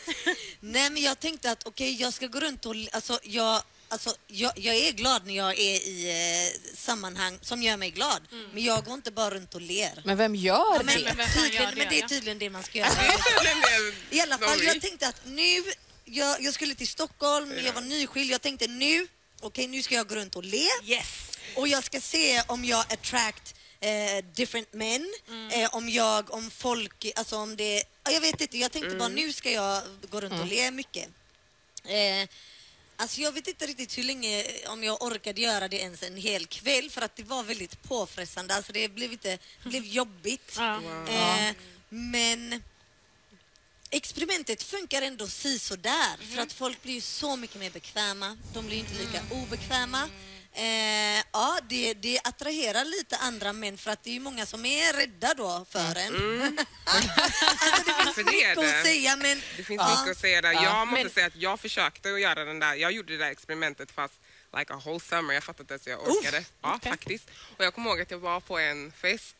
<laughs> Nej men jag tänkte att okej jag ska gå runt och, alltså jag, alltså, jag, jag är glad när jag är i eh, sammanhang som gör mig glad. Men jag går inte bara runt och ler. Men vem gör Ja, det? men, men vem tydligen, gör det, men det är tydligen det man ska <laughs> göra. <laughs> I alla fall, jag tänkte att nu, jag, jag skulle till Stockholm, jag var nyskild, jag tänkte nu, okej nu ska jag gå runt och le Yes. och jag ska se om jag attract eh, different men, eh, om jag, om folk, alltså om det, ja, jag vet inte, jag tänkte bara nu ska jag gå runt och le mycket. Eh, Alltså jag vet inte riktigt hur länge, om jag orkade göra det ens en hel kväll för att det var väldigt påfrestande. Alltså det blev, inte, det blev <laughs> jobbigt. Ja. Eh, men experimentet funkar ändå si där för att folk blir ju så mycket mer bekväma. De blir inte lika obekväma. Eh, ja, det, det attraherar lite andra män för att det är ju många som är rädda då för en. <laughs> alltså <laughs> det finns För det mycket att det. säga men Det finns ja. mycket att säga där. Jag måste Men- säga att jag försökte att göra den där, jag gjorde det där experimentet fast like a whole summer. Jag fattade inte ens hur jag orkade. Ja, faktiskt. Och jag kommer ihåg att jag var på en fest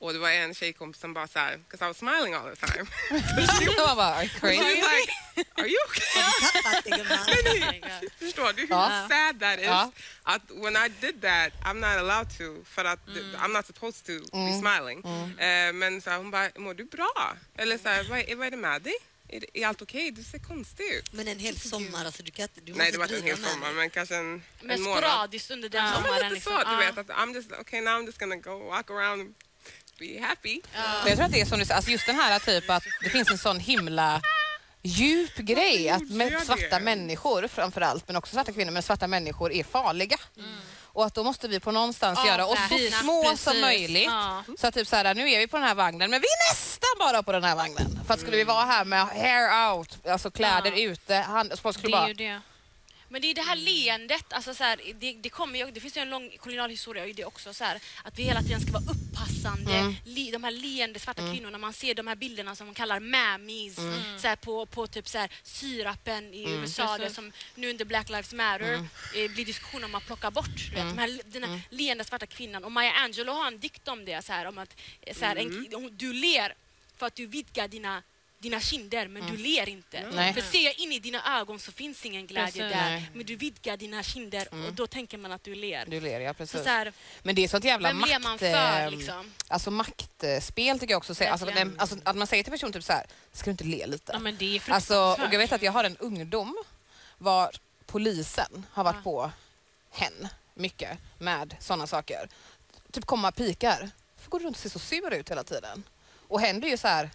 och det var en tjejkompis som bara så här, 'cause I was smiling all the time. <laughs> Man bara, "Are you She crazy? was like, are you okay? Har du tappat det gumman? <laughs> Förstår du hur Ja. sad that is? Ja. Att when I did that, I'm not allowed to, för att I'm not supposed to be smiling. Eh, men så här, hon bara, mår du bra? Eller så här, vad, är, vad är det med dig? Är, det- är allt okej? Du ser konstig ut. Men en hel sommar, alltså du kan inte, du Nej, måste det var inte en driva hel med sommar, mig. men kanske en, Men en månad. sporadiskt under den Ja, men sommaren. Lite liksom. så, du Ja. vet. Att I'm just, okay, now I'm just gonna go walk around and be happy. Men jag tror att det är som du säger, alltså just den här typ att det finns en sån himla djup grej att med svarta människor framför allt, men också svarta kvinnor, men svarta människor är farliga. Och att då måste vi på någonstans Ja, göra oss så precis, små som precis. möjligt. Ja. Så att typ så här, nu är vi på den här vagnen, men vi är nästan bara på den här vagnen. För att skulle vi vara här med hair out, alltså kläder Ja. ute, hand, folk skulle bara... Men det är det här leendet, alltså så här, det, det, kommer ju, det finns ju en lång kolonial historia i det också, så här, att vi hela tiden ska vara uppassande. Li, de här leende svarta kvinnorna, man ser de här bilderna som man kallar mammies så här, på, på typ så här, syrapen i USA, det som nu under Black Lives Matter eh, blir diskussion om att plocka bort. Vet, de här, den här leende svarta kvinnan. Och Maya Angelou har en dikt om det, så här, om att så en, du ler för att du vidgar dina dina kinder men du ler inte. Nej. För ser jag in i dina ögon så finns ingen glädje Precis. där. Men du vidgar dina kinder och då tänker man att du ler. Du ler, ja Så precis. så här, Men det är sånt jävla makt... man för eh, liksom? Alltså maktspel tycker jag också. Säger. Alltså, den, alltså, att man säger till personen typ så här, ska du inte le lite? Ja, men det är Alltså, och jag vet att jag har en ungdom var polisen har varit på hen mycket med sådana saker. Typ komma pikar. Varför går du runt och ser så sur ut hela tiden? Och hen blir ju så här,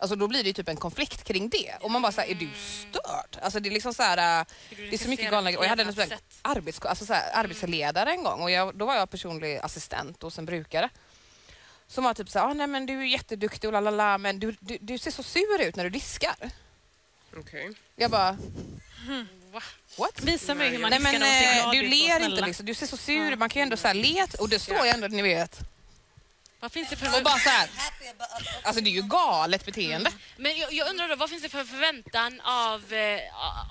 Alltså då blir det ju typ en konflikt kring det. Och man bara såhär, är du störd? Alltså det är liksom såhär, äh, det är så mycket galna grejer. Och jag hade en sån arbets, alltså så här, arbetsledare en gång och jag, då var jag personlig assistent hos en brukare. Som var typ såhär, ah, nej men du är jätteduktig och lalala men du, du, du ser så sur ut när du diskar. Okej. Jag bara, Va? what? Visa mig hur man Nej men diskar man ser eh, du ut ler inte liksom, du ser så sur man kan ju ändå såhär le och det står ju ändå, ni vet. Vad finns det för... Och bara Happy about alltså det är ju galet beteende. Men jag, jag undrar då, vad finns det för förväntan av... Eh,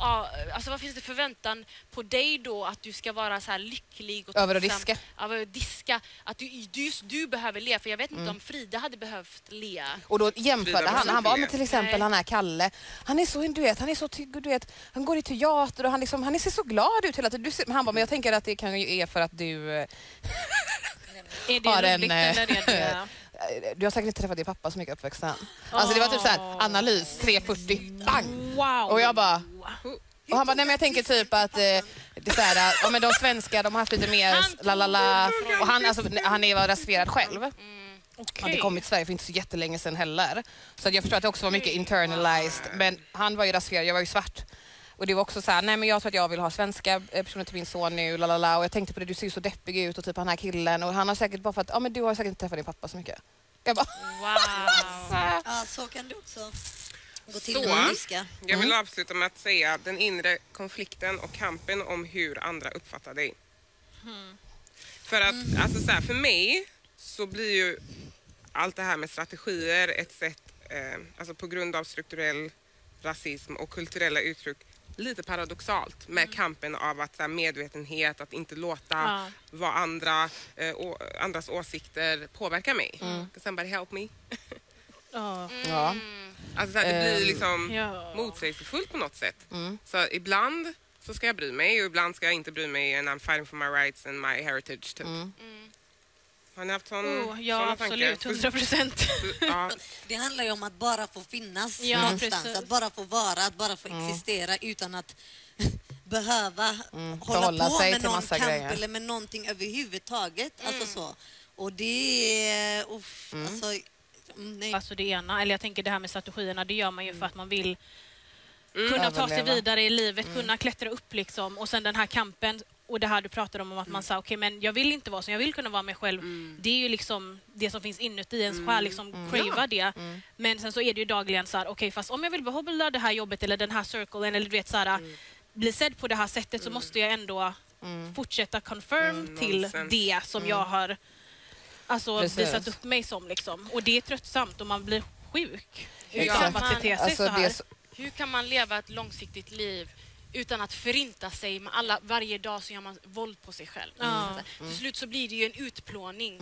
a- alltså vad finns det för förväntan på dig då att du ska vara så här lycklig och Över att diska. Över att diska. Att du, du, just du behöver le, för jag vet inte Mm. om Frida hade behövt le. Och då jämförde han, han Brosén. men till exempel Nej. han här Kalle, han är så, du vet, han är så, du vet, han går i teater och han, liksom, han ser så glad ut hela tiden. Du han bara, men jag tänker att det kan ju är för att du, eh, <laughs> Är det har en, roligt eh, eller är det... du har säkert inte träffat din pappa så mycket i uppväxten. Alltså det var typ så här, analys, 3.40, bang! Wow! Och jag bara, och han bara, nej men jag tänker typ att eh, det är så här, ja, men de svenska de har haft lite mer Han la la la och han, alltså, han är rasifierad själv. Okej. hade kommit till Sverige för inte så jättelänge sedan heller. Så jag förstår att det också var mycket internalized. Men han var ju rasifierad, jag var ju svart. Och det var också så här, nej men jag tror att jag vill ha svenska eh, personer till min son nu, la la la. Och jag tänkte på det, du ser ju så deppig ut och typ han här killen. Och han har säkert bara för att, ja men du har säkert inte träffat din pappa så mycket. Jag bara, <laughs> Wow. Ja, så kan du också gå till Så. Jag vill avsluta med att säga den inre konflikten och kampen om hur andra uppfattar dig. För att, alltså så här, för mig så blir ju allt det här med strategier ett sätt, eh, alltså på grund av strukturell rasism och kulturella uttryck, lite paradoxalt med kampen av att så här, medvetenhet, att inte låta Ja. vad andra, eh, å, andras åsikter påverka mig. Can somebody help me? <laughs> Ja. ja. Alltså så här, det blir Ehm, liksom Ja. motsägelsefullt på något sätt. Mm. Så ibland så ska jag bry mig och ibland ska jag inte bry mig and I'm fighting for my rights and my heritage. Typ. Mm. Har ni haft sån, Oh, ja, såna absolut. tankar? 100 procent. Ja, Det handlar ju om att bara få finnas Ja, någonstans, precis. att bara få vara, att bara få existera utan att <laughs> behöva hålla Förhålla på sig med någon kamp grejer. eller med någonting överhuvudtaget. Alltså så. Och det är... Uff, alltså, mm, nej. Alltså det ena, eller jag tänker det här med strategierna, det gör man ju för att man vill kunna ta sig vidare i livet, kunna klättra upp liksom. Och sen den här kampen och det här du pratade om, om att man sa okej men jag vill inte vara som jag vill kunna vara mig själv. Det är ju liksom det som finns inuti ens själ, liksom crava det. Men sen så är det ju dagligen så här, okej fast om jag vill behålla det här jobbet eller den här circlen eller du vet så här, bli sedd på det här sättet så måste jag ändå fortsätta confirm till det som jag har alltså, Precis. visat upp mig som. Liksom. Och det är tröttsamt och man blir sjuk Exakt. utav att bete sig Alltså, så så, Hur kan man leva ett långsiktigt liv utan att förinta sig med alla, varje dag så gör man våld på sig själv. Så att, Till slut så blir det ju en utplåning.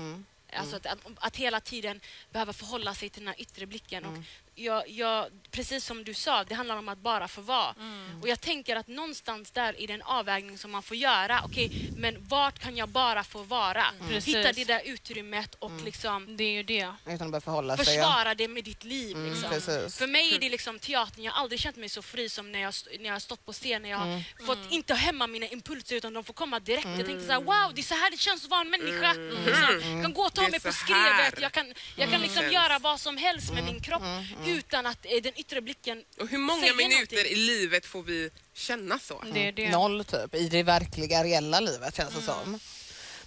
Alltså att, att, att hela tiden behöva förhålla sig till den här yttre blicken. Och jag, jag, precis som du sa, det handlar om att bara få vara. Och jag tänker att någonstans där i den avvägning som man får göra, okej, men vart kan jag bara få vara? Precis. Hitta det där utrymmet och liksom Det är ju det. utan att börja förhålla sig. Försvara det med ditt liv. Liksom. precis. För mig är det liksom teatern, jag har aldrig känt mig så fri som när jag, när jag har stått på scen, när jag Mm. har fått inte hämma mina impulser utan de får komma direkt. Jag tänkte så här, wow, det är så här det känns att vara en människa. Liksom. Jag kan gå och ta Det är mig på skrevet, jag kan, jag kan liksom göra vad som helst med Mm. min kropp utan att eh, den yttre blicken och hur många säger minuter någonting. i livet får vi känna så? det, är det. Noll typ, i det verkliga, reella livet känns det som.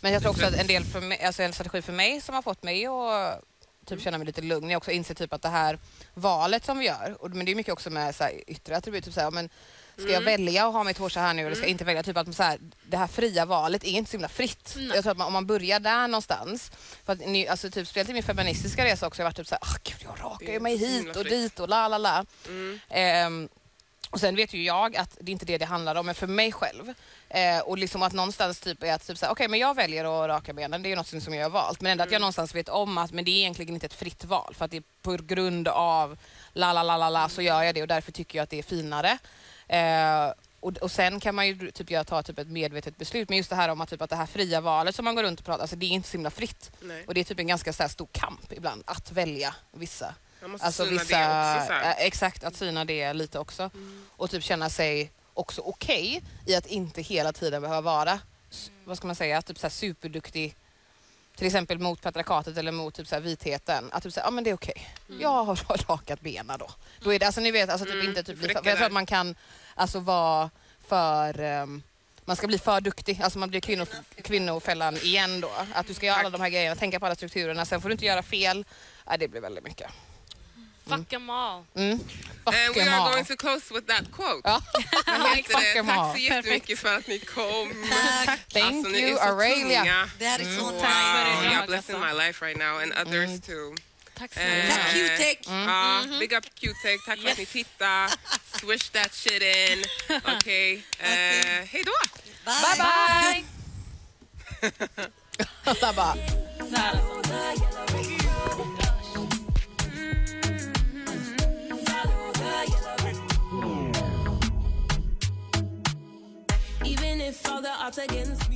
Men jag tror också att en del för mig, alltså en strategi för mig som har fått mig att typ känna mig lite lugn, jag också inser typ att det här valet som vi gör, och, men det är mycket också med så här, yttre attribut, typ så här, men ska jag välja att ha mitt hår så här nu eller ska jag inte välja? Typ att så här, det här fria valet är inte så himla fritt. Jag tror att man, om man börjar där någonstans, för att ni, alltså typ, speciellt i min feministiska resa också, jag har varit typ så här, ah, gud jag rakar ju mig hit och dit och la la la. Ehm, och sen vet ju jag att det är inte det det handlar om, men för mig själv. Eh, och liksom att någonstans typ är att typ såhär, okej men jag väljer att raka benen, det är något som jag har valt. Men ändå att jag någonstans vet om att men det är egentligen inte ett fritt val för att det är på grund av la la la la la så gör jag det och därför tycker jag att det är finare. Eh, och, och sen kan man ju typ jag ta typ ett medvetet beslut, men just det här om att, typ, att det här fria valet som man går runt och pratar, alltså det är inte så himla fritt. Nej. Och det är typ en ganska så här, stor kamp ibland att välja vissa. Man måste Alltså syna vissa, det också. Så här. eh, exakt, att syna det lite också. Och typ känna sig också okej i att inte hela tiden behöva vara, s- vad ska man säga, typ så här superduktig till exempel mot patriarkatet eller mot typ så här vitheten, att typ säga, ja men det är okej. Jag har <laughs> rakat benen då. Då är det, alltså ni vet, alltså typ Mm, inte typ, för, jag tror att man kan alltså vara för ehm, man ska bli för duktig, alltså man blir kvinno, kvinnofällan igen då. Att du ska göra alla de här grejerna, tänka på alla strukturerna, sen får du inte göra fel. Ja, det blir väldigt mycket. Fuck them all. Mm. And Fuck we are all. going to close with that quote. Ja. <laughs> Fuck Tack all. så jättemycket för att ni kom. <laughs> Tack. Thank Alltså, ni you är så Aurelia. tunga. Det här är så Wow, nice. för idag, you're blessing alltså. my life right now and others too. Tack eh. snälla. Tack Q-tech. Mm. Mm mm-hmm. big up Q-tech. Tack yes. för att ni tittade. Swish that shit in. <laughs> Okej, okay. Hey, doa. hej då. Bye, bye. bye. <laughs> Even if all the odds against